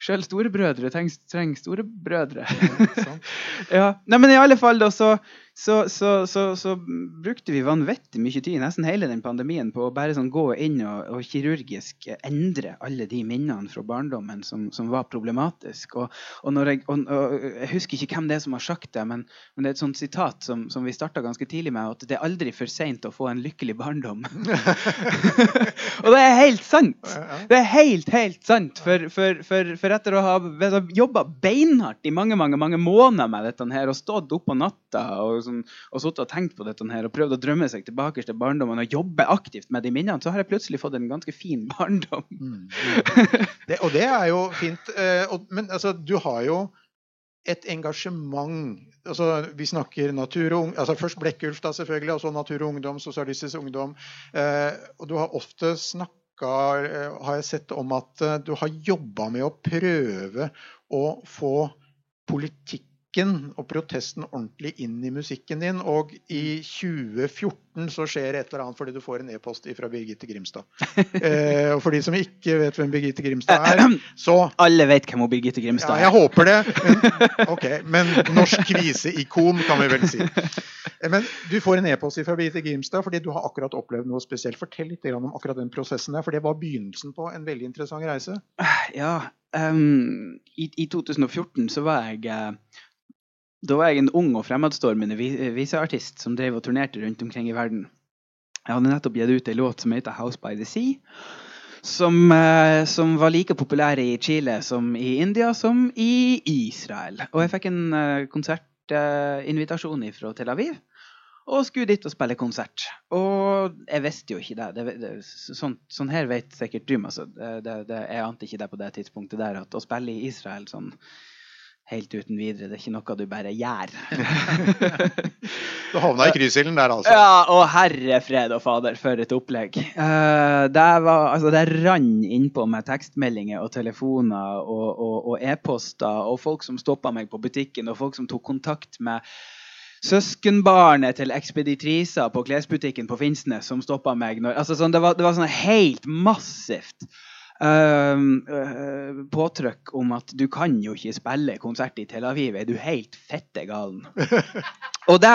Sjøl storebrødre trenger, trenger storebrødre. [laughs] ja. Nei, men i alle fall, da, så, så, så, så, så brukte vi vanvittig mye tid, nesten hele den pandemien, på å bare sånn gå inn og, og kirurgisk endre alle de minnene fra barndommen som, som var problematisk. Og, og, jeg, og, jeg husker ikke hvem det er som har sagt det, men, men det er et sånt sitat som, som vi starta ganske tidlig med, at det er aldri for seint å få en lykkelig barndom. [laughs] og det er helt sant! Det er helt, helt sant. For, for, for, for etter å ha jobba beinhardt i mange mange, mange måneder med dette her, og stått opp på natta og, sånn, og sittet og tenkt på dette her, og prøvd å drømme seg tilbake til barndommen og jobbe aktivt med de minnene, så har jeg plutselig fått en ganske fin [laughs] barndom. Mm. Det, og det er jo fint. eh, men altså, du har jo et engasjement. Altså, vi snakker natur og ung, altså Først Blekkulf, da selvfølgelig, og så Natur og Ungdom, Sosialistisk Ungdom. Eh, og du har ofte snakka, eh, har jeg sett, om at du har jobba med å prøve å få politikken og protesten ordentlig inn i musikken din. Og i 2014 så skjer et eller annet fordi du får en e-post fra Birgitte Grimstad. [laughs] Eh, og for de som ikke vet hvem Birgitte Grimstad er, så Alle vet hvem hun Birgitte ja, Grimstad jeg er. håper det. Men, [laughs] ok, men norsk kriseikon, kan vi vel si. Eh, Men du får en e-post fra Birgitte Grimstad fordi du har akkurat opplevd noe spesielt. Fortell litt om akkurat den prosessen der, for det var begynnelsen på en veldig interessant reise. Ja, Um, i, I 2014 så var jeg eh, Da var jeg en ung og fremadstormende viseartist som drev og turnerte rundt omkring i verden. Jeg hadde nettopp gitt ut en låt som heter 'House by the Sea'. Som, eh, som var like populær i Chile som i India som i Israel. Og jeg fikk en eh, konsertinvitasjon fra Tel Aviv. Og skulle dit og spille konsert. Og jeg visste jo ikke det. det, det sånn, sånn her vet sikkert du, altså. Det, jeg ante ikke det på det tidspunktet der, at å spille i Israel sånn helt uten videre, det er ikke noe du bare gjør. [laughs] Du havna i kryssilden der, altså. Ja, og herre fred og fader, for et opplegg. Eh, det, var, altså, det rant innpå med tekstmeldinger og telefoner og, og, og e-poster, og folk som stoppa meg på butikken, og folk som tok kontakt med søskenbarnet til ekspeditriser på klesbutikken på Finnsnes som stoppa meg. Når, altså, sånn, det, var, det var sånn helt massivt ehm, eh, påtrykk om at du kan jo ikke spille konsert i Tel Aviv. Er du helt fette galen? [laughs] Og det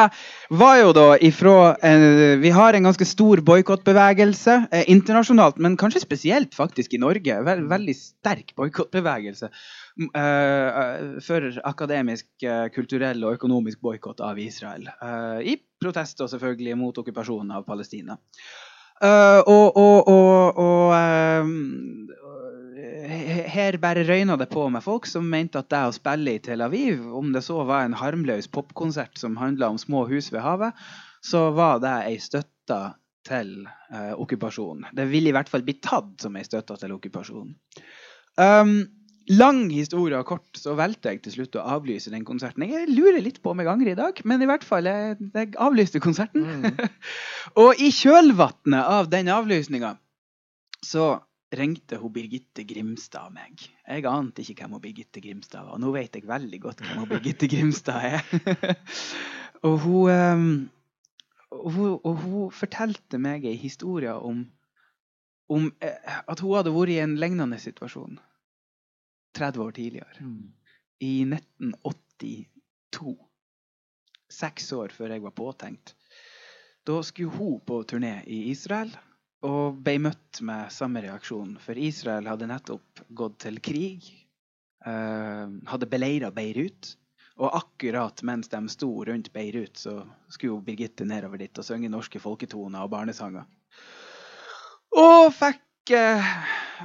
var jo da ifra eh, Vi har en ganske stor boikottbevegelse eh, internasjonalt, men kanskje spesielt faktisk i Norge. Ve veldig sterk boikottbevegelse eh, for akademisk, kulturell og økonomisk boikott av Israel. eh, I protester selvfølgelig mot okkupasjonen av Palestina. Eh, og og, og, og um, her bare røyna det på med folk som mente at det å spille i Tel Aviv, om det så var en harmløs popkonsert som handla om små hus ved havet, så var det ei støtte til uh, okkupasjonen. Det vil i hvert fall bli tatt som ei støtte til okkupasjonen. Um, lang historie og kort, så valgte jeg til slutt å avlyse den konserten. Jeg lurer litt på om jeg angrer i dag, men i hvert fall, jeg, jeg avlyste konserten. Mm. [laughs] Og i kjølvannet av den avlysninga så ringte hun Birgitte Grimstad meg. Jeg ante ikke hvem hun Birgitte Grimstad var. Nå vet jeg veldig godt hvem hun Birgitte Grimstad er. [laughs] og, hun, ehm, og, hun, og hun fortalte meg ei historie om, om eh, at hun hadde vært i en lignende situasjon. 30 år tidligere. Mm. I 1982. Seks år før jeg var påtenkt. Da skulle hun på turné i Israel og ble møtt med samme reaksjon. For Israel hadde nettopp gått til krig. eh, hadde beleira Beirut. Og akkurat mens de sto rundt Beirut, så skulle Birgitte nedover dit og synge norske folketoner og barnesanger. Og fikk eh,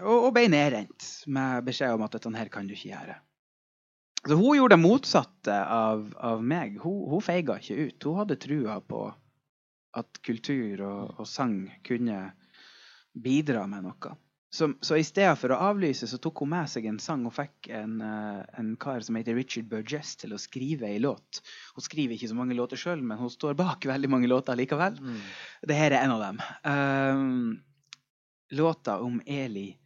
og, ble nedrent med beskjed om at dette her kan du ikke gjøre. Så hun gjorde det motsatte av, av meg. Hun, hun feiga ikke ut. Hun hadde trua på at kultur og, og sang kunne bidra med noe. Så, så i stedet for å avlyse, så tok hun med seg en sang og fikk en, eh, en kar som heter Richard Burgess, til å skrive ei låt. Hun skriver ikke så mange låter sjøl, men hun står bak veldig mange låter likevel. Mm. Det her er en av dem. Um, låta om Eli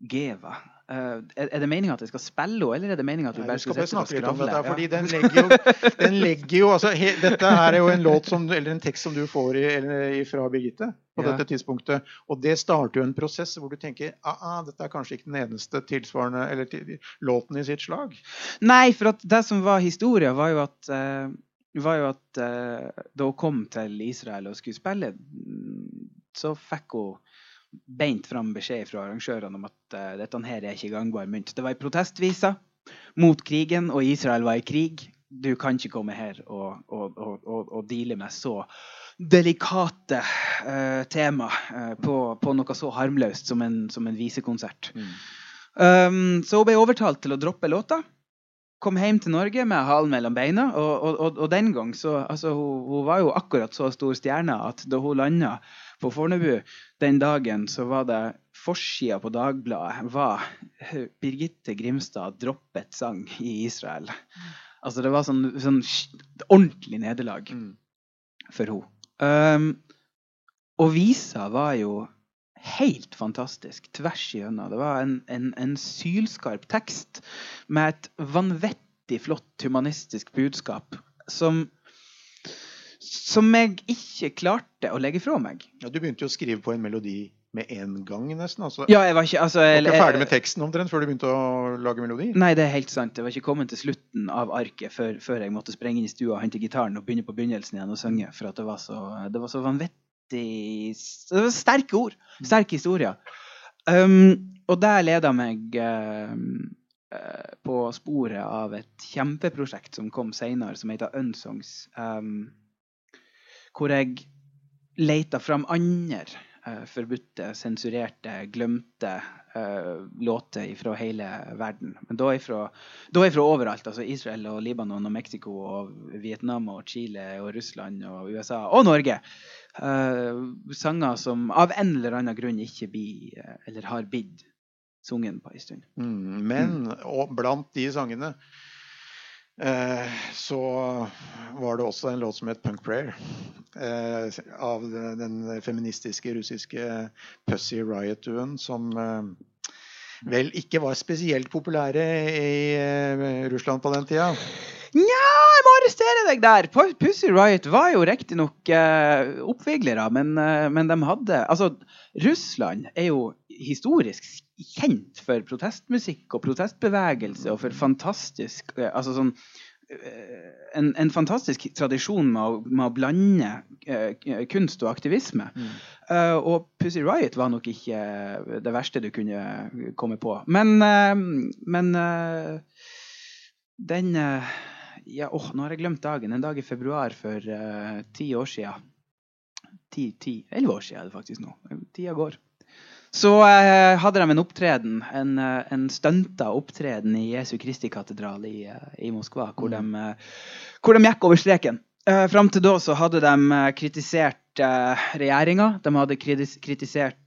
Geva. Uh, er, er det meninga at jeg skal spille henne, eller er det meninga at du bare skal sitte snakke litt om dette, fordi den legger jo, [laughs] den legger jo altså, he, Dette er jo en låt som, eller en tekst som du får i, eller, fra Birgitte på Ja. dette tidspunktet. Og det starter jo en prosess hvor du tenker ah, ah, dette er kanskje ikke den eneste tilsvarende eller til, låten i sitt slag. Nei, for at det som var historia, var jo at, uh, var jo at uh, da hun kom til Israel og skulle spille, så fikk hun beint fram beskjed fra arrangørene om at uh, dette her er ikke gangbar mynt. Det var ei protestvise mot krigen, og Israel var i krig. Du kan ikke komme her og, og, og, og, deale med så delikate uh, tema uh, på, på noe så harmløst som en, som en visekonsert. Um, så hun ble overtalt til å droppe låta. Kom hjem til Norge med halen mellom beina. Og, og, og, og den gang så altså, hun, hun var jo akkurat så stor stjerne at da hun landa på Fornebu den dagen, så var det forsida på Dagbladet var Birgitte Grimstad droppet sang i Israel. Altså det var sånn, sånn ordentlig nederlag Mm. for henne. Um, og visa var jo helt fantastisk tvers igjennom. Det var en, en, en sylskarp tekst med et vanvittig flott humanistisk budskap som som jeg ikke klarte å legge fra meg. Ja, du begynte jo å skrive på en melodi med en gang, nesten. Altså, Ja, jeg var ikke altså, du var ikke ferdig med teksten omtrent før du begynte å lage melodi. Nei, det er helt sant. Jeg var ikke kommet til slutten av arket før, før jeg måtte sprenge inn i stua og hente gitaren og begynne på begynnelsen igjen og synge. For det var så, det var så vanvittig sterke ord. Sterke historier. Um, og der leda meg uh, uh, på sporet av et kjempeprosjekt som kom seinere, som heter Unsongs. Um, hvor jeg leita fram andre uh, forbudte, sensurerte, glemte eh, låter fra hele verden. Men da ifra, da ifra overalt. Altså Israel og Libanon og Mexico og Vietnam og Chile og Russland og USA og Norge. Eh, sanger som av en eller annen grunn ikke blir, eh, eller har blitt, sunget på en stund. Mm, men og blant de sangene eh, så var det også en låt som het 'Punk Prayer'. Eh, av den, den feministiske russiske Pussy Riot-duen som eh, vel ikke var spesielt populære i eh, Russland på den tida. Nja, jeg må arrestere deg der! Pussy Riot var jo riktignok eh, oppviglere, men, eh, men de hadde Altså, Russland er jo historisk kjent for protestmusikk og protestbevegelse og for fantastisk eh, Altså sånn eh, en, en fantastisk tradisjon med å, med å blande eh, kunst og aktivisme. Eh, og Pussy Riot var nok ikke det verste du kunne komme på. Men, uh, men uh, den ja, åh, Nå har jeg glemt dagen. En dag i februar for eh, ti år siden. Ti, ti, elleve år siden er det faktisk nå. Tida går. Så uh, hadde de en opptreden, en, uh, en stunta opptreden i Jesu Kristi katedral i, i Moskva, hvor, de, eh, hvor de gikk over streken. Uh, Fram til da så hadde de kritisert uh, regjeringa. De hadde kritisert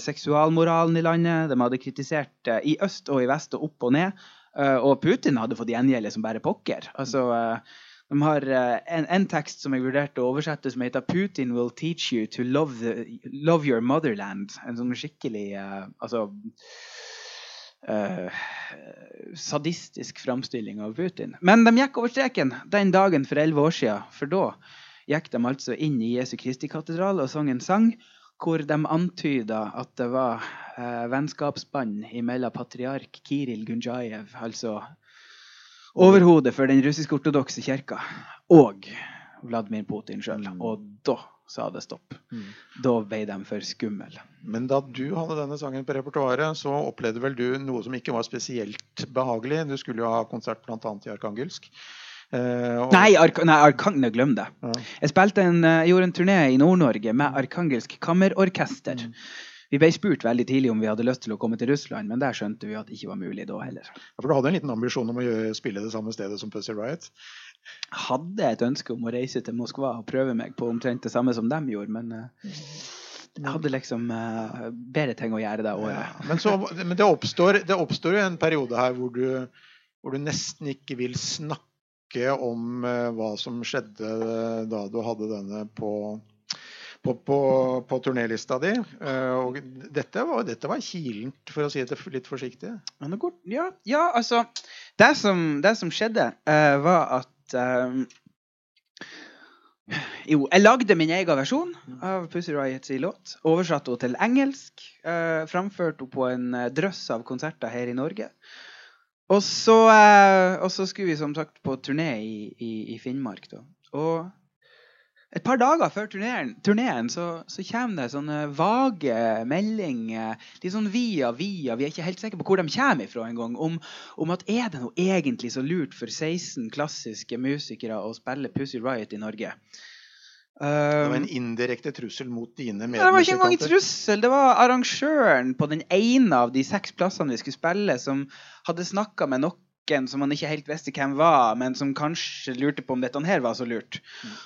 seksualmoralen i landet. De hadde kritisert i øst og i vest og opp og ned. Eh, og Putin hadde fått gjengjelde som bare pokker. Altså, eh, de har eh, en, en tekst som jeg vurderte å oversette, som heter 'Putin will teach you to love, the, love your motherland'. En sånn skikkelig Altså Uh, sadistisk framstilling av Putin. Men de gikk over streken den dagen for elleve år siden. For da gikk de altså inn i Jesu Kristi katedral og sang en sang hvor de antyda at det var eh, vennskapsbånd mellom patriark Kiril Gunjajev, altså overhodet for den russisk-ortodokse kirka, og Vladimir Putin sjøl. Mm. Og da sa det stopp. Da ble de for skumle. Men da du hadde denne sangen på repertoaret, så opplevde vel du noe som ikke var spesielt behagelig. Du skulle jo ha konsert bl.a. i Arkangelsk. Eh, og- Nei, Ark nei Arkangel, glem det. Ja. Jeg en, eh, jeg gjorde en turné i Nord-Norge med Arkangelsk kammerorkester. Mm. Vi ble spurt veldig tidlig om vi hadde lyst til å komme til Russland, men der skjønte vi at det ikke var mulig da heller. Ja, For du hadde en liten ambisjon om å gjøre, spille det samme stedet som Pussy Riot? Hadde et ønske om å reise til Moskva og prøve meg på omtrent det samme som de gjorde, men uh... jeg hadde liksom uh, bedre ting å gjøre det året. Ja, men så, men det, oppstår, det oppstår jo en periode her hvor du, hvor du nesten ikke vil snakke om eh, hva som skjedde da du hadde denne på, på, på, på turnélista di. Eh, og dette var, dette var kilent, for å si det litt forsiktig. Ja, ja, altså Det som, det som skjedde, eh, var at eh, Jo, jeg lagde min egen versjon av Pussy Riots låt. Oversatte henne til engelsk. Uh, framførte henne på en eh, drøss av konserter her i Norge. Og så, eh, og så skulle vi som sagt på turné i, i, i Finnmark. Da. Og et par dager før turneen, så, så kommer det sånne vage meldinger, litt sånn via via, vi er ikke helt sikre på hvor de kommer ifra engang, om, om at er det noe egentlig så lurt for 16 klassiske musikere å spille Pussy Riot i Norge? Det var en Um, indirekte trussel mot dine Nei, det var ikke engang en trussel. Det var arrangøren på den ene av de seks plassene vi skulle spille, som hadde snakka med noen som han ikke helt visste hvem var, men som kanskje lurte på om dette her var så lurt.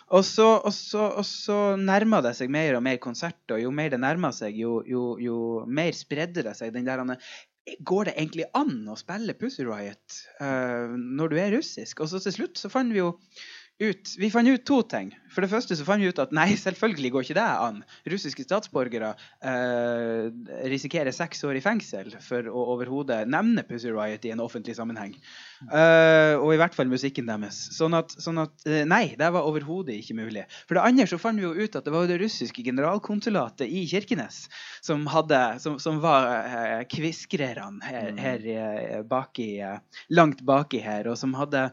Og så, og så, og så nærma det seg mer og mer konsert, og jo mer det nærma seg, jo, jo, jo mer spredde det seg. den der han, Går det egentlig an å spille Pussy Riot uh, når du er russisk? Og så til slutt så fant vi jo ut, vi fant ut to ting. For det første så fant vi ut at nei, selvfølgelig går ikke det an. Russiske statsborgere eh, risikerer seks år i fengsel for å overhodet nevne Pussy Riot i en offentlig sammenheng. Eh, og i hvert fall musikken deres. Sånn at, sånn at eh, nei, det var overhodet ikke mulig. For det andre så fant vi jo ut at det var det russiske generalkonsulatet i Kirkenes som, hadde, som, som var eh, kviskrerne her, her eh, baki, eh, langt baki her, og som hadde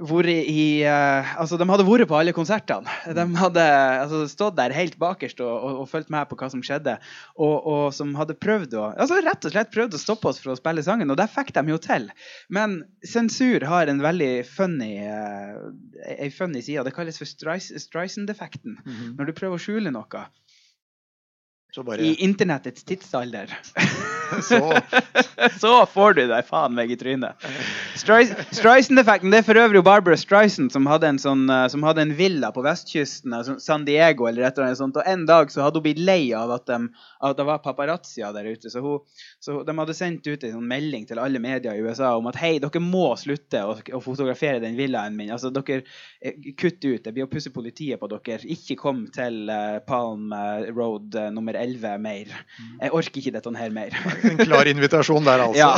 i uh, Altså, de hadde vært på alle konsertene. De hadde altså, stått der helt bakerst og, og, og fulgt med på hva som skjedde. Og, og som hadde prøvd å altså rett og slett prøvd å stoppe oss fra å spille sangen, og det fikk de jo til. Men sensur har en veldig funny uh, ei funny side. Det kalles for Strison-defekten. Mm -hmm. Når du prøver å skjule noe Så bare i internettets tidsalder. [laughs] [laughs] så, Så får du deg faen meg i trynet. Streisand-effekten det er for øvrig Barbara Streisand som hadde en sånn, eh, som hadde en villa på vestkysten, altså San Diego eller et eller annet sånt. Og en dag så hadde hun blitt lei av at, de, at det var paparazzia der ute. Så, hun, så de hadde sendt ut en sånn melding til alle medier i USA om at hei, dere må slutte å, å fotografere den villaen min. Altså dere eh, Kutt ut. Det blir å pusse politiet på dere. Ikke kom til eh, Palm eh, Road eh, nummer 11 mer. Jeg orker ikke dette her mer. [laughs] en klar invitasjon der, altså. Ja.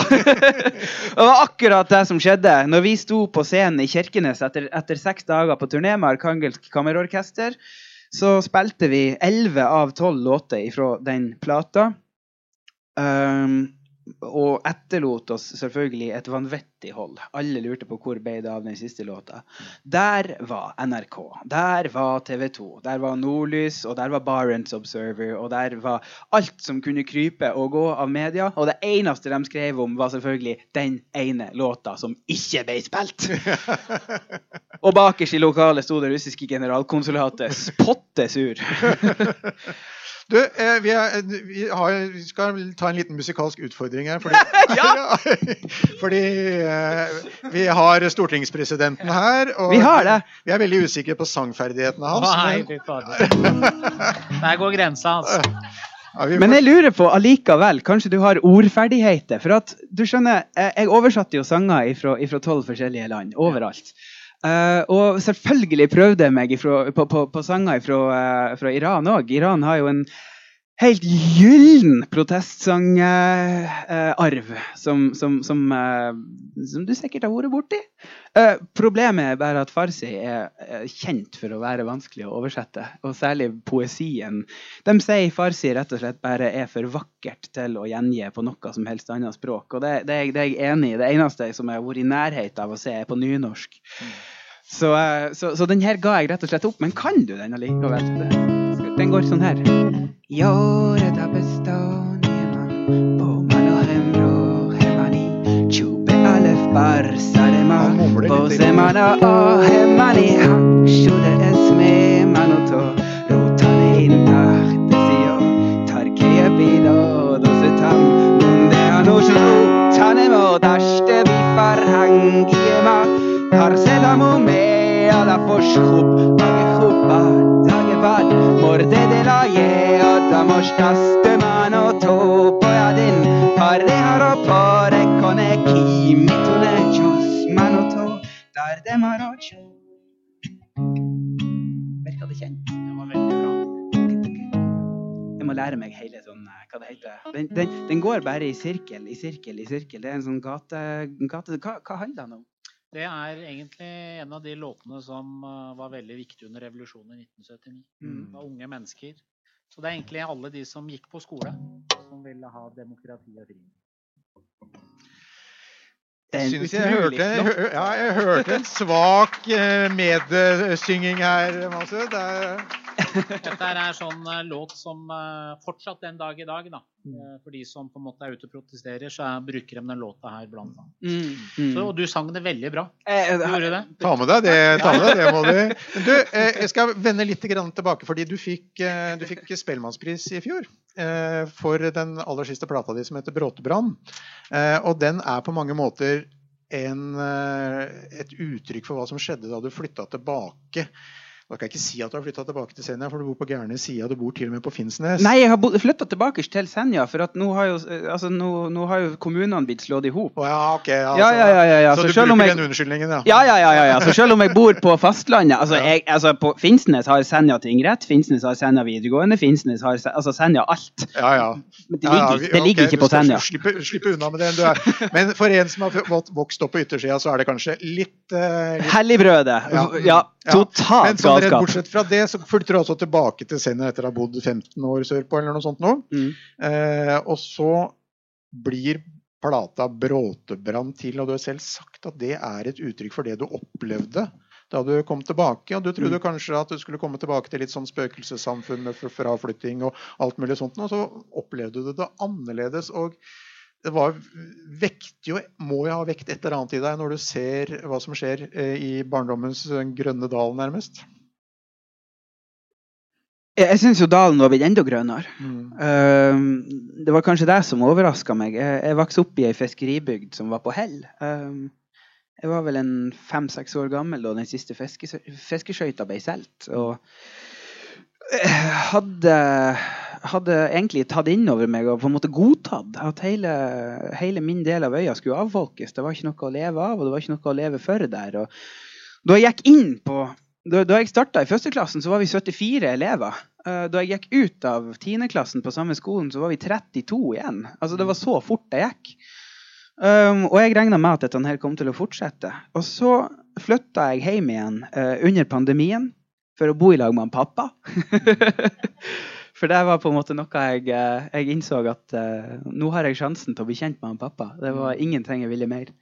[laughs] det var akkurat det som skjedde når vi sto på scenen i Kirkenes etter, etter seks dager på turné med Arkangelsk kammerorkester. Så spilte vi elleve av tolv låter fra den plata. Um, og etterlot oss selvfølgelig et vanvittig hold. Alle lurte på hvor ble det av den siste låta. Der var NRK, der var TV 2, der var Nordlys, og der var Barents Observer, og der var alt som kunne krype og gå av media. Og det eneste de skrev om, var selvfølgelig den ene låta som ikke ble spilt. [laughs] Og bakerst i lokalet sto det russiske generalkonsulatet spotte sur. [laughs] Du, eh, vi, er, vi, har, vi skal ta en liten musikalsk utfordring her. Fordi, [laughs] Ja! [laughs] fordi eh, vi har stortingspresidenten her. Og Vi har det. Vi er veldig usikre på sangferdighetene hans. Nei, men- fy fader. Der går grensa hans. ja, må... Men jeg lurer på allikevel, kanskje du har ordferdigheter? For at, du skjønner, jeg jeg oversatte jo sanger fra tolv forskjellige land, overalt. Eh, og selvfølgelig prøvde jeg meg ifra, på, på, på sanger fra, Iran òg. Iran har jo en helt gyllen protestsangarv som, som, som, eh, som, du sikkert har vært borti. Uh, problemet er bare at farsi er kjent for å være vanskelig å oversette, og særlig poesien. De sier farsi rett og slett bare er for vakkert til å gjengi på noe som helst annet språk. Og det, det, er, det er jeg enig i. Det eneste som jeg har vært i nærhet av å se, er på nynorsk. Mm. Så, uh, så, så, den her ga jeg rett og slett opp. Men kan du den allikevel? Den går sånn her. يورد بستانیم بومن و همراه منی چوب الف بر سر من باز من آه منی حق شده اسم من و تو روتن این تخت سیاه ترکه بیداد و ستم مونده هنوز رو تن ושחוב, אגי חובד, אגבד, מורדד אליה, אתה מושנס דמן אותו בידין, פרה הרו פרה קונה, כי מיתונה ג'וס מן אותו, דרדה מרוצ'ו. Virka det kjent? Det var veldig bra. Jeg må lære meg hele sånn eh, hva det heter. Den, den, den går bare i sirkel, i sirkel, i sirkel. Det er en sånn gate... gate hva, hva handler den om? Det er egentlig en av de låtene som uh, var veldig viktig under revolusjonen i 1979. Mm. Det var unge mennesker. Så det er egentlig alle de som gikk på skole, som ville ha demokrati og frihet. Jeg syns jeg hørte, ja, jeg hørte en svak eh, medsynging her, Masse. Det er dette er sånn uh, låt som fortsatt den dag i dag, da, for de som på en måte er ute og protesterer, så er, bruker de den låta her blant annet. Mm, mm. Så, og du sang det veldig bra. Eh, Gjorde du det? Ta med deg det, ta med deg det må du. Men du, jeg skal vende litt tilbake, fordi du fikk, du fikk Spellemannspris i fjor for den aller siste plata di som heter 'Bråtebrann'. Og den er på mange måter en, et uttrykk for hva som skjedde da du flytta tilbake da kan jeg ikke si at du har flytta tilbake til Senja, for du bor på gærne sida. Du bor til og med på Finnsnes. Nei, jeg har flytta tilbake til Senja, for nå har jo, altså, nå, nå har jo kommunene blitt slått i hop. Oh, ja, okay, ja, ja, ja, ja, ja, Så, så du bruker jeg, den unnskyldningen, ja. Ja, ja, ja, ja, Så selv om jeg bor på [laughs] fastlandet altså, jeg, altså på Finnsnes har Senja tingrett, Finnsnes har Senja videregående, Finnsnes har altså Senja alt. Ja, ja. Men det ligger, vi, det ligger okay, ikke på Senja. Slippe, slippe unna med det. Du er. Men for en som har vokst opp på yttersida, så er det kanskje litt, uh, litt Helligbrødet. Ja. Totalt sånn galskap. Bortsett fra det så fulgte du altså tilbake til Senja etter å ha bodd 15 år sørpå, eller noe sånt nå. Mm. Eh, og så blir plata 'Bråtebrann' til, og du har selv sagt at det er et uttrykk for det du opplevde da du kom tilbake. og Du trodde mm. kanskje at du skulle komme tilbake til litt sånn spøkelsessamfunn med fraflytting og alt mulig sånt, og så opplevde du det annerledes. og det var, vekt jo, må jo ha vekt et eller annet i deg når du ser hva som skjer eh, i barndommens eh, grønne dal, nærmest? Jeg syns jo dalen var blitt enda grønnere. Mm. Uh, det var kanskje det som overraska meg. Jeg, jeg vokste opp i ei fiskeribygd som var på hell. Uh, jeg var vel en fem-seks år gammel da den siste fiskeskøyta ble solgt. Og hadde, hadde, egentlig tatt inn over meg og på en måte godtatt at hele, hele, min del av øya skulle avfolkes. Det var ikke noe å leve av, og det var ikke noe å leve for der. Og da jeg gikk inn på da, da jeg starta i førsteklassen, så var vi 74 elever. Eh, da jeg gikk ut av tiendeklassen på samme skolen, så var vi 32 igjen. Altså Det var så fort det gikk. Um, og jeg regna med at dette her kom til å fortsette. Og så flytta jeg hjem igjen uh, under pandemien for å bo i lag med en pappa. [laughs] for det var på en måte noe jeg, eh, jeg innså at uh, nå har jeg sjansen til å bli kjent med en pappa. Det var mm. ingenting jeg ville mer.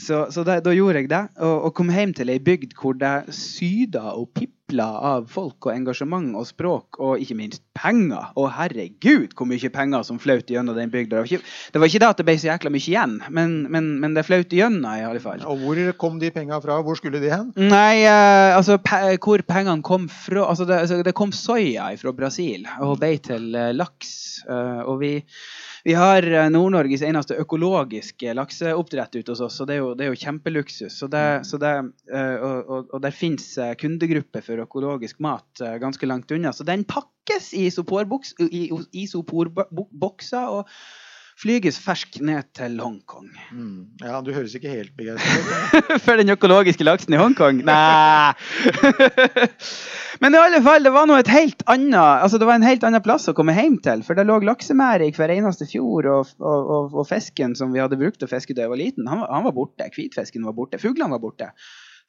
Så, så da, da, gjorde jeg det, og, og, kom hjem til ei bygd hvor det syda og pipla av folk og engasjement og språk, og ikke minst penger. Og herregud, hvor mye penger som flaut gjennom den bygda. Det det, var ikke det at det ble så jækla mye igjen, men, men, men det flaut gjennom i alle fall. Og hvor kom de pengene fra? Hvor skulle de hen? Nei, uh, altså pe hvor pengene kom fra altså det, altså, det, kom soya fra Brasil og ble til uh, laks. Uh, og vi vi har eh, Nord-Norges eneste økologiske lakseoppdrett ute hos oss, så det er jo, det er jo kjempeluksus. Så det, så det, eh, og, og, og der fins eh, kundegrupper for økologisk mat ganske langt unna. Så den pakkes i isoporbokser og flyges fersk ned til Hongkong. Mm. Ja, du høres ikke helt begeistret ut. [laughs] For den økologiske laksen i Hongkong? Nei! [laughs] Men i alle fall, det var, noe et helt annet, altså det var en helt annen plass å komme hjem til. For det lå laksemære i hver eneste fjord, og, og, og, og, fisken som vi hadde brukt å fiske da jeg var liten, han, han var borte. Hvitfisken var borte. Fuglene var borte.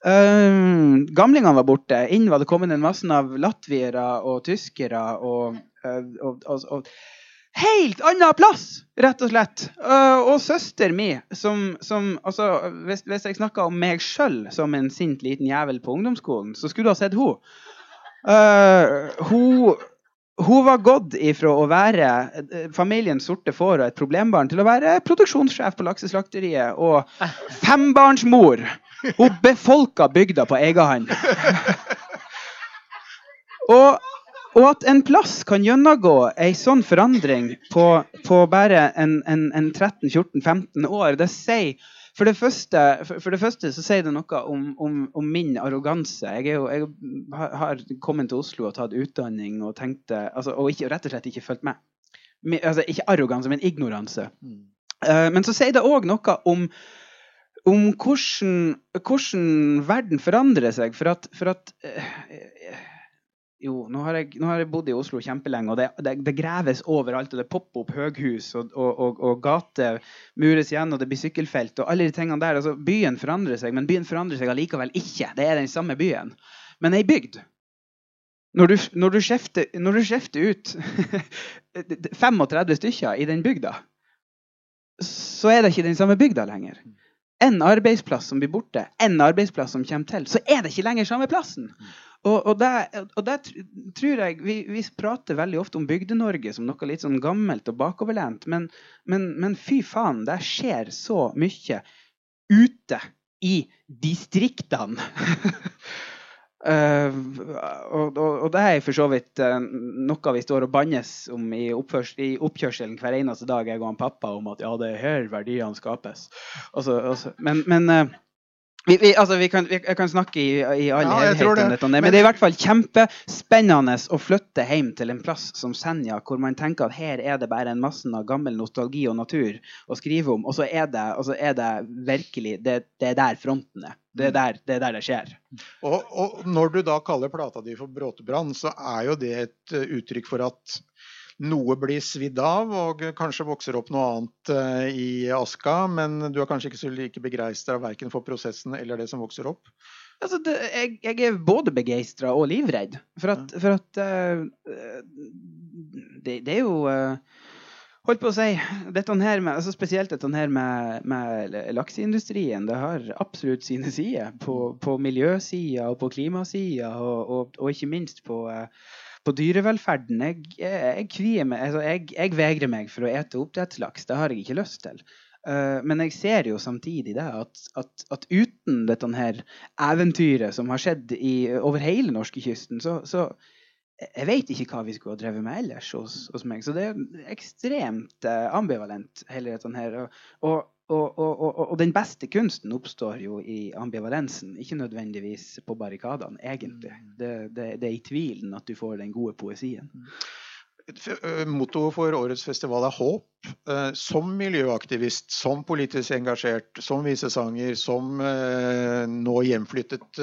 Uh, gamlingene var borte. Inn var det kommet en masse av latviere og tyskere og, uh, og Helt annen plass, rett og slett. Uh, og søster mi, som, som altså, hvis, hvis, jeg snakka om meg sjøl som en sint liten jævel på ungdomsskolen, så skulle du ha sett henne. Uh, hun, hun var gått ifra å være familiens sorte får og et problembarn til å være produksjonssjef på lakseslakteriet og fembarnsmor. Hun befolka bygda på egen hånd. [laughs] Og og at en plass kan gjennomgå ei sånn forandring på, på bare en, en, en 13-14-15 år, det sier for det, første, for, det første, så sier det noe om, om, om min arroganse. Jeg, jo, jeg, har kommet til Oslo og tatt utdanning og tenkte, altså, og ikke, rett og slett ikke fulgt med. Altså, ikke arroganse, men ignoranse. Mm. Uh, men så sier det òg noe om, om hvordan, hvordan, verden forandrer seg. For at, for at uh, jo, nå har, jeg, nå har, jeg, bodd i Oslo kjempelenge, og det, det, det greves overalt. og Det popper opp høghus, og, og, og, og gater mures igjen, og det blir sykkelfelt. og alle de tingene der. Altså, byen forandrer seg, men byen forandrer seg allikevel ikke. Det er den samme byen. Men ei bygd Når du, når du, skjefter, når du skjefter ut [laughs] 35 stykker i den bygda, så er det ikke den samme bygda lenger. En arbeidsplass som blir borte, en arbeidsplass som kommer til, så er det ikke lenger samme plassen. Og, og, der, og der, tror jeg vi, vi, prater veldig ofte om Bygde-Norge som noe litt sånn gammelt og bakoverlent. Men, men, men fy faen, det skjer så mye ute i distriktene. [laughs] uh, og, og, det er for så vidt uh, noe vi står og bannes om i, i, oppkjørselen hver eneste dag, jeg og han pappa, om at ja, det er her verdiene skapes. Også, også, men, men uh, vi, vi, altså, vi, kan, vi, kan, snakke i, i all ja, helhet om dette, men, men det er i hvert fall kjempespennende å flytte hjem til en plass som Senja, hvor man tenker at her er det bare en masse av gammel nostalgi og natur å skrive om, og så er det, er det virkelig det, det, er der fronten er. Det er der det, er der det skjer. Og, og, når du da kaller plata di for Bråtebrann, så er jo det et uttrykk for at noe blir svidd av, og kanskje vokser opp noe annet eh, i aska. Men du er kanskje ikke så like begeistra verken for prosessen eller det som vokser opp? Altså, det, jeg, jeg, er både begeistra og livredd. For at, for at uh, det, det, er jo uh, Holdt på å si, dette her med, altså Spesielt dette her med, med lakseindustrien. Det har absolutt sine sider. På, på miljøsida og på klimasida, og, og, og, ikke minst på uh, på dyrevelferden jeg, jeg, jeg, meg, altså jeg, vegrer meg for å ete oppdrettslaks. Det har jeg ikke lyst til. Uh, men jeg ser jo samtidig det at, at, at, uten dette her eventyret som har skjedd i, over hele norskekysten, så, så jeg vet ikke hva vi skulle ha drevet med ellers hos, hos meg. Så det er ekstremt uh, ambivalent, hele dette her. Og, og, og, og, og, den beste kunsten oppstår jo i ambivalensen, ikke nødvendigvis på barrikadene, egentlig. Mm. Det, det, det, er i tvilen at du får den gode poesien. Eh, mottoet for årets festival er håp. Som miljøaktivist, som politisk engasjert, som visesanger, som nå hjemflyttet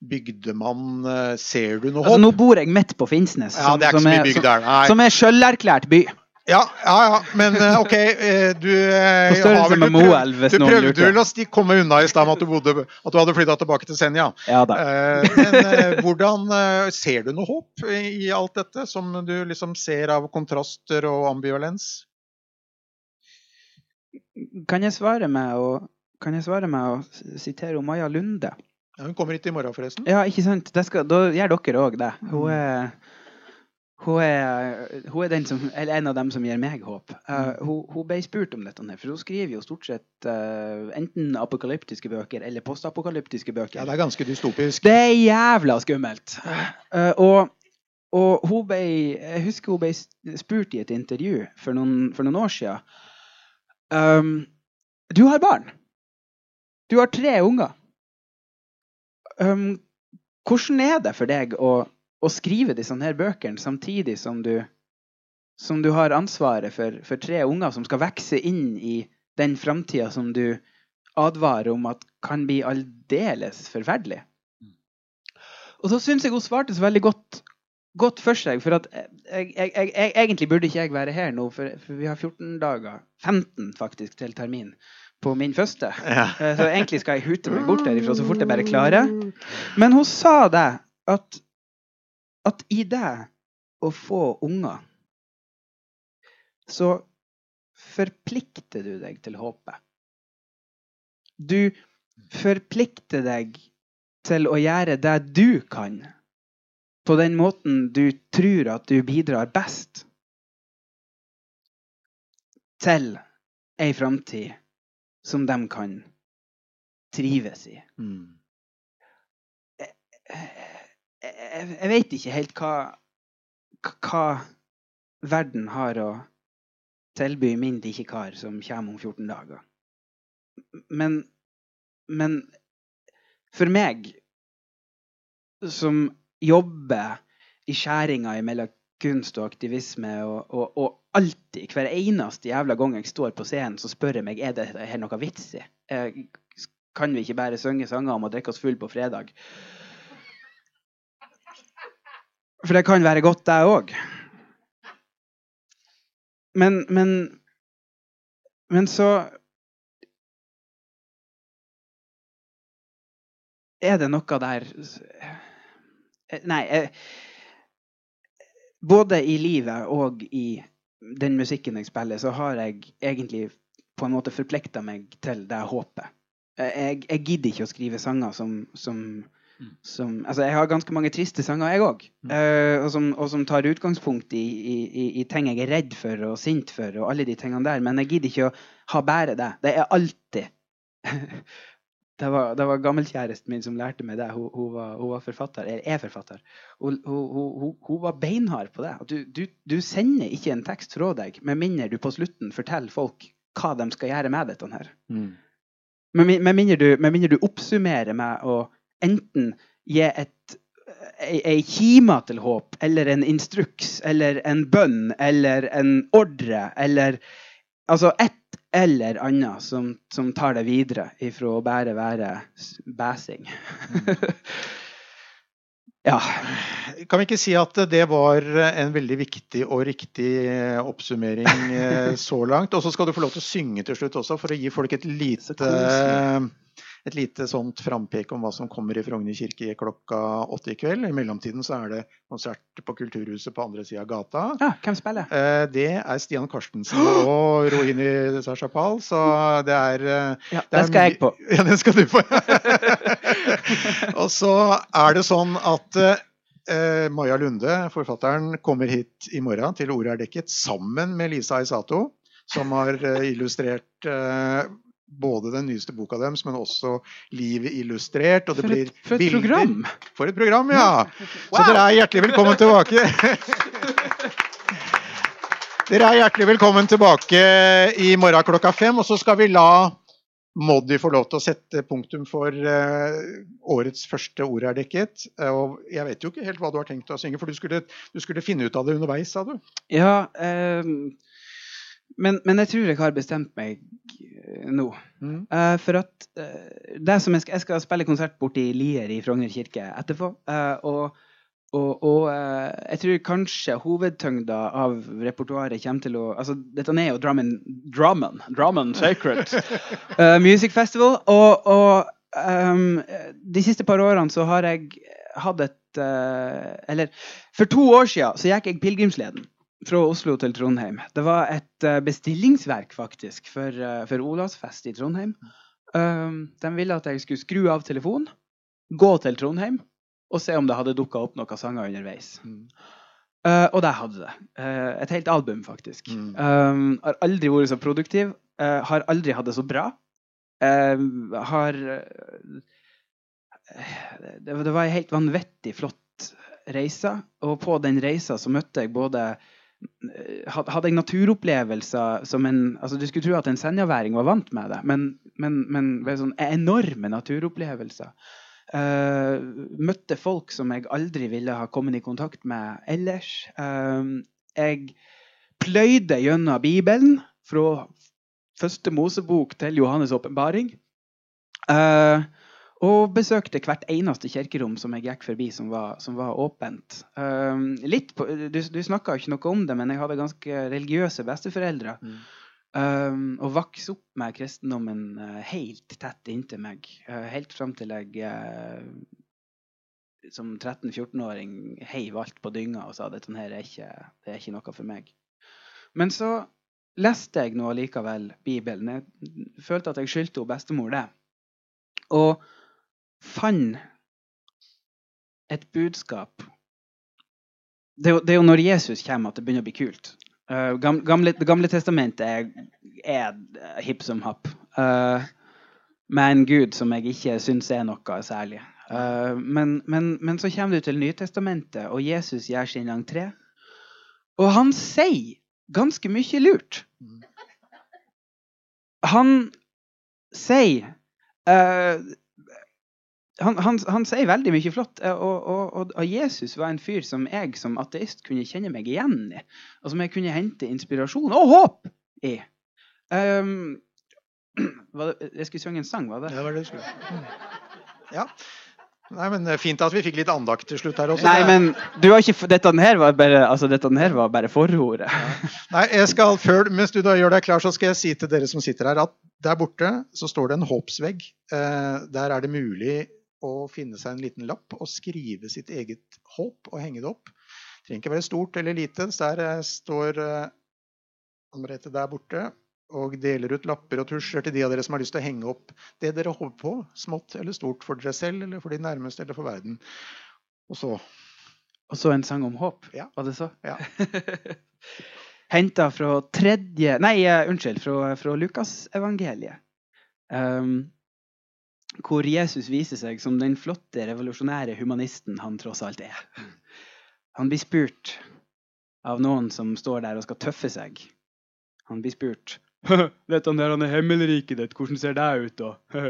bygdemann, ser du noe altså, håp? Altså, nå bor jeg midt på Finnsnes, som, ja, det er, som, som er sjølerklært by. Ja, ja, ja, men eh, OK eh, Du, eh, har vel, du, prøvde, du prøvde vel å komme unna i stad med at du, bodde, at du hadde flytta tilbake til Senja. Ja, da. Men hvordan Ser du noe håp i alt dette, som du liksom ser av kontraster og ambivalens? Kan jeg svare med å, svare med å sitere Maja Lunde? Ja, hun kommer hit i morgen, forresten. Ja, ikke sant? Skal, da gjør dere òg det. Hun mm. er hun er, hun er som, en av dem som gir meg håp. Uh, hun, hun, ble spurt om dette, for hun skriver jo stort sett uh, enten apokalyptiske bøker eller postapokalyptiske bøker. Ja, Det er ganske dystopisk. Det er jævla skummelt. Uh, og, og, hun ble, jeg husker hun ble spurt i et intervju for noen, for noen år siden. Um, du har barn. Du har tre unger. Um, hvordan er det for deg å å skrive disse her bøkene samtidig som du som du har ansvaret for, for tre unger som skal vokse inn i den framtida som du advarer om at kan bli aldeles forferdelig. Og så syns jeg hun svarte så veldig godt, godt for seg. For at jeg, jeg, jeg, egentlig burde ikke jeg være her nå, for, for, vi har 14 dager, 15 faktisk, til termin på min første. Ja. Eh, så egentlig skal jeg hute meg bort derifra så fort jeg bare klarer. Men hun sa det, at, at i det å få unger, så forplikter du deg til håpet. Du forplikter deg til å gjøre det du kan, på den måten du tror at du bidrar best til ei framtid som de kan trives i. Mm. Jeg, jeg, vet ikke helt hva, hva verden har å tilby min lille kar som kommer om 14 dager. Men, men for meg, som jobber i skjæringa mellom kunst og aktivisme, og, og, og, alltid, hver eneste jævla gang jeg står på scenen, så spør jeg meg er det her noe vits i. Eh, kan vi ikke bare synge sanger om å drikke oss full på fredag? For det kan være godt, det òg. Men, men, men så er det noe der Nei. Eh, både i livet og i den musikken jeg spiller, så har jeg egentlig på en måte forplikta meg til det håpet. Jeg, jeg, gidder ikke å skrive sanger som, som. Som altså Jeg har ganske mange triste sanger, jeg òg. Mm. Uh, og, og, som tar utgangspunkt i, i, i, ting jeg er redd for og sint for, og alle de tingene der. Men jeg gidder ikke å ha bare det. Det er alltid [laughs] det var, det var gammelkjæresten min som lærte meg det. Hun, hun, var, hun var, forfatter, eller er forfatter. Hun, hun var beinhard på det. Du, du, du, sender ikke en tekst fra deg med mindre du på slutten forteller folk hva de skal gjøre med dette. her. Mm. Med, med, mindre du, med, mindre du, oppsummerer med å enten gi et ei, ei kime til håp, eller en instruks, eller en bønn, eller en ordre, eller Altså ett eller annet som, som, tar det videre ifra å bare være bæsing. [laughs] ja. Kan vi ikke si at det var en veldig viktig og riktig oppsummering eh, [laughs] så langt? Og så skal du få lov til å synge til slutt også, for å gi folk et lite et lite sånt frampek om hva som kommer i Frogner kirke klokka åtte i kveld. I mellomtiden så er det konsert på Kulturhuset på andre sida av gata. Ja, hvem spiller? Eh, det er Stian Karstensen og [gasps] Rohini Sashapal, så det er eh, Ja, den skal jeg på. [laughs] Ja, den skal du på. [laughs] og så er det sånn at eh, Maja Lunde, forfatteren, kommer hit i morgen til Ordet er dekket sammen med Lisa Aisato, som har eh, illustrert eh, både den nyeste boka deres, men også Livet illustrert. Og det for et, for et bilder. program! For et program, ja! Wow. Så dere er hjertelig velkommen tilbake. [laughs] dere er hjertelig velkommen tilbake i morgen klokka fem. Og så skal vi la Moddi få lov til å sette punktum for uh, årets første ord er dekket. Uh, og jeg vet jo ikke helt hva du har tenkt å synge, for du skulle, du skulle finne ut av det underveis, sa du? Ja, um men, men, jeg tror jeg har bestemt meg eh, nå. Mm. Uh, for at uh, det som jeg skal, jeg skal, spille konsert borti Lier i Frogner kirke etterpå. Uh, og, og, og jeg tror kanskje hovedtyngda av repertoaret kommer til å altså Dette er jo Drammen, Drammen, Drammen Sacred [laughs] Music Festival. Og, og um, de siste par årene så har jeg hatt et Eller for to år siden så gikk jeg pilegrimsleden fra Oslo til Trondheim. Det var et uh, bestillingsverk, faktisk, for, uh, for Olavsfest i Trondheim. Um, de ville at jeg skulle skru av telefonen, gå til Trondheim og se om det hadde dukka opp noen sanger underveis. Mm. Uh, og det hadde det. et helt album, faktisk. Mm. Um, har aldri vært så produktiv. har aldri hatt det så bra. har det, det var ei helt vanvittig flott reise. Og på den reisa så møtte jeg både hadde jeg naturopplevelser som en altså Du skulle tro at en senjaværing var vant med det, men, men, men sånn enorme naturopplevelser. Uh, møtte folk som jeg aldri ville ha kommet i kontakt med ellers. Uh, jeg pløyde gjennom Bibelen fra første Mosebok til Johannes' åpenbaring. Uh, og besøkte hvert eneste kirkerom som jeg gikk forbi som var, som var åpent. Um, på, du du snakka ikke noe om det, men jeg hadde ganske religiøse besteforeldre. Mm. Um, og vokste opp med kristendommen uh, helt tett inntil meg. Uh, helt fram til jeg uh, som 13-14-åring heiv alt på dynga og sa at dette er ikke, det er ikke noe for meg. Men så leste jeg nå allikevel Bibelen. Jeg følte at jeg skyldte bestemor det. Og fant et budskap det er, jo, når Jesus kommer, at det begynner å bli kult. Uh, gamle, det gamle testamentet er, er hipp som happ. Uh, med en gud som jeg ikke syns er noe særlig. Uh, men, men, men, så kommer du til Nytestamentet, og Jesus gjør sin entré. Og han sier ganske mye lurt. Han sier uh, han, han, han, sier veldig mye flott. Eh, og, og, og, Jesus var en fyr som jeg som ateist kunne kjenne meg igjen i. Og som jeg kunne hente inspirasjon og håp i. [clears throat] Um, det, jeg skulle synge en sang, var det? Ja, var det du skulle. Mm. Ja. Nei, men Fint at vi fikk litt andakt til slutt her også. Nei, men du har ikke, dette her var bare, altså, dette her var bare forordet. Ja. Nei, jeg skal, før, Mens du da gjør deg klar, så skal jeg si til dere som sitter her, at der borte så står det en håpsvegg. Eh, der er det mulig å finne seg en liten lapp og skrive sitt eget håp og henge det opp. Det trenger ikke være stort eller lite. Der eh, står eh, der borte og deler ut lapper og tusjer til de av dere som har lyst til å henge opp det dere håper på, smått eller stort, for dere selv eller for de nærmeste eller for verden. Og så Og så en sang om håp, ja. var det så? Ja. [laughs] Henta fra tredje Nei, uh, unnskyld, fra, fra Lukasevangeliet. Um, hvor Jesus viser seg som den flotte, revolusjonære humanisten han tross alt er. Han blir spurt av noen som står der og skal tøffe seg. Han blir spurt [laughs] Vet han der han er himmelriket ditt, hvordan ser det ut da? [laughs]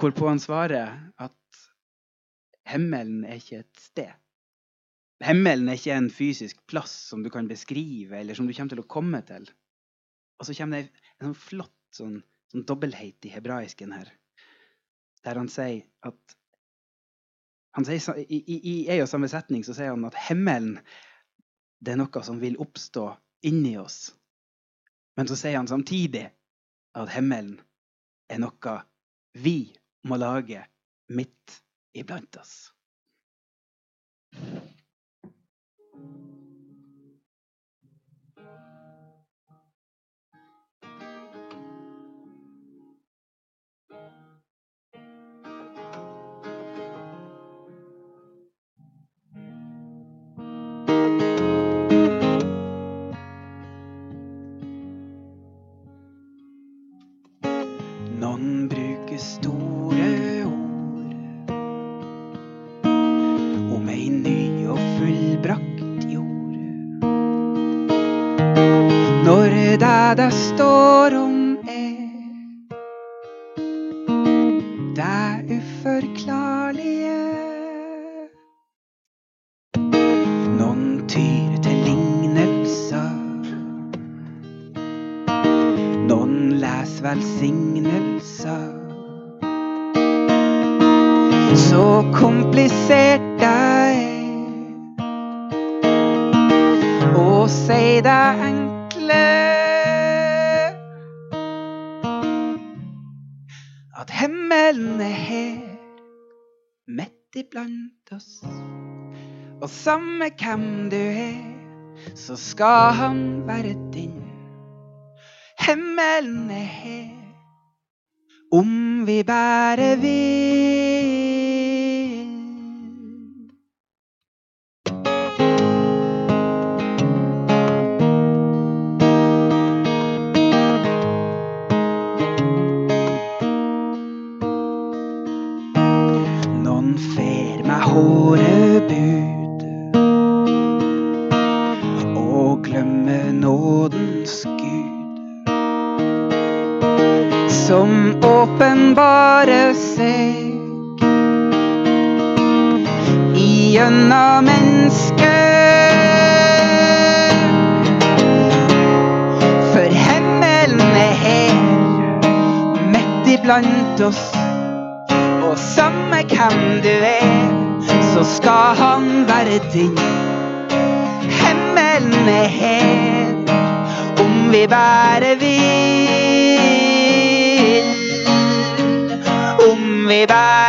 Hvorpå han svarer at himmelen er ikke et sted. Himmelen er ikke en fysisk plass som du kan beskrive, eller som du kommer til å komme til. Og så kommer det en sånn flott sånn sånn dobbelthet i hebraisken her. Der han sier at han sier, i, i, I en og samme setning så sier han at himmelen det er noe som vil oppstå inni oss. Men så sier han samtidig at himmelen er noe vi må lage midt iblant oss. Og samme hvem du er, så skal han være din. Himmelen er her, om vi bare vil. troens Gud. Som åpenbare seg igjennom mennesket. For himmelen er her, midt iblant oss. Og samme hvem du er, så skal han være din. Himmelen er her vi bare vil. Om vi bare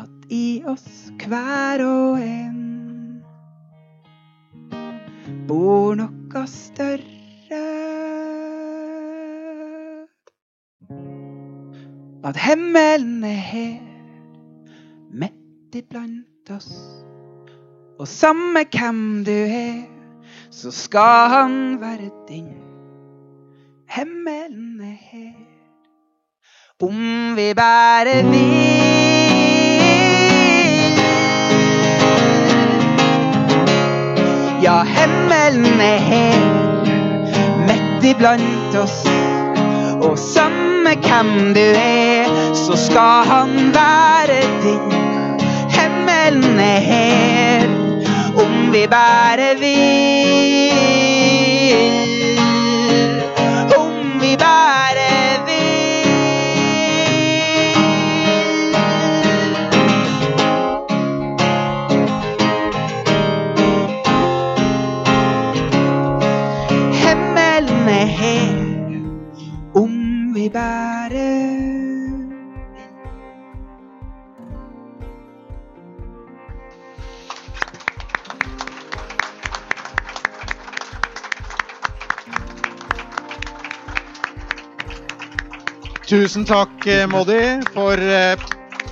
At i oss hver og en bor noe større. At himmelen er her, midt iblant oss. Og samme hvem du er, så skal han være din. Himmelen er her, om vi bare vil. Ja, himmelen er her, midt iblant oss. Og samme hvem du er, så skal han være din. Himmelen er her, om vi bare vil. Tusen takk, eh, Moddi, for eh,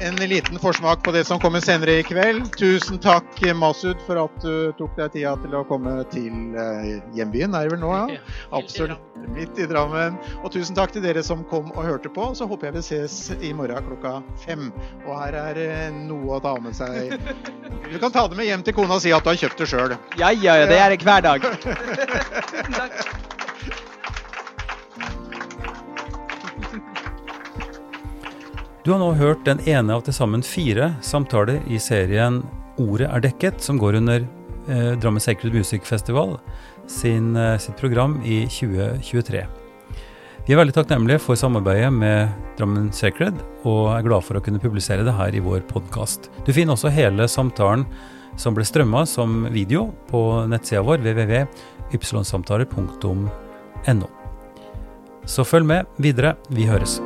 en liten forsmak på det som kommer senere i kveld. Tusen takk, eh, Masud, for at du tok deg tida til å komme til hjembyen, er det vel nå? Ja? Absolutt. Midt i Drammen. Og tusen takk til dere som kom og hørte på. Så håper jeg vi ses i morgen klokka fem. Og her er noe å ta med seg. [laughs] Du kan ta det med hjem til kona og si at du har kjøpt det sjøl. Ja, ja, ja, det gjør jeg hver dag. [laughs] Takk. Du har nå hørt den ene av til sammen fire samtaler i serien Ordet er dekket, som går under eh, Drammen Sacred Music Festival sin, eh, sitt program i 2023. Vi er veldig takknemlige for samarbeidet med Drammen Sacred, og er glad for å kunne publisere det her i vår podkast. Du finner også hele samtalen som ble strømma som video på nettsida vår www.ypsilonsamtaler.no. Så følg med videre. Vi høres.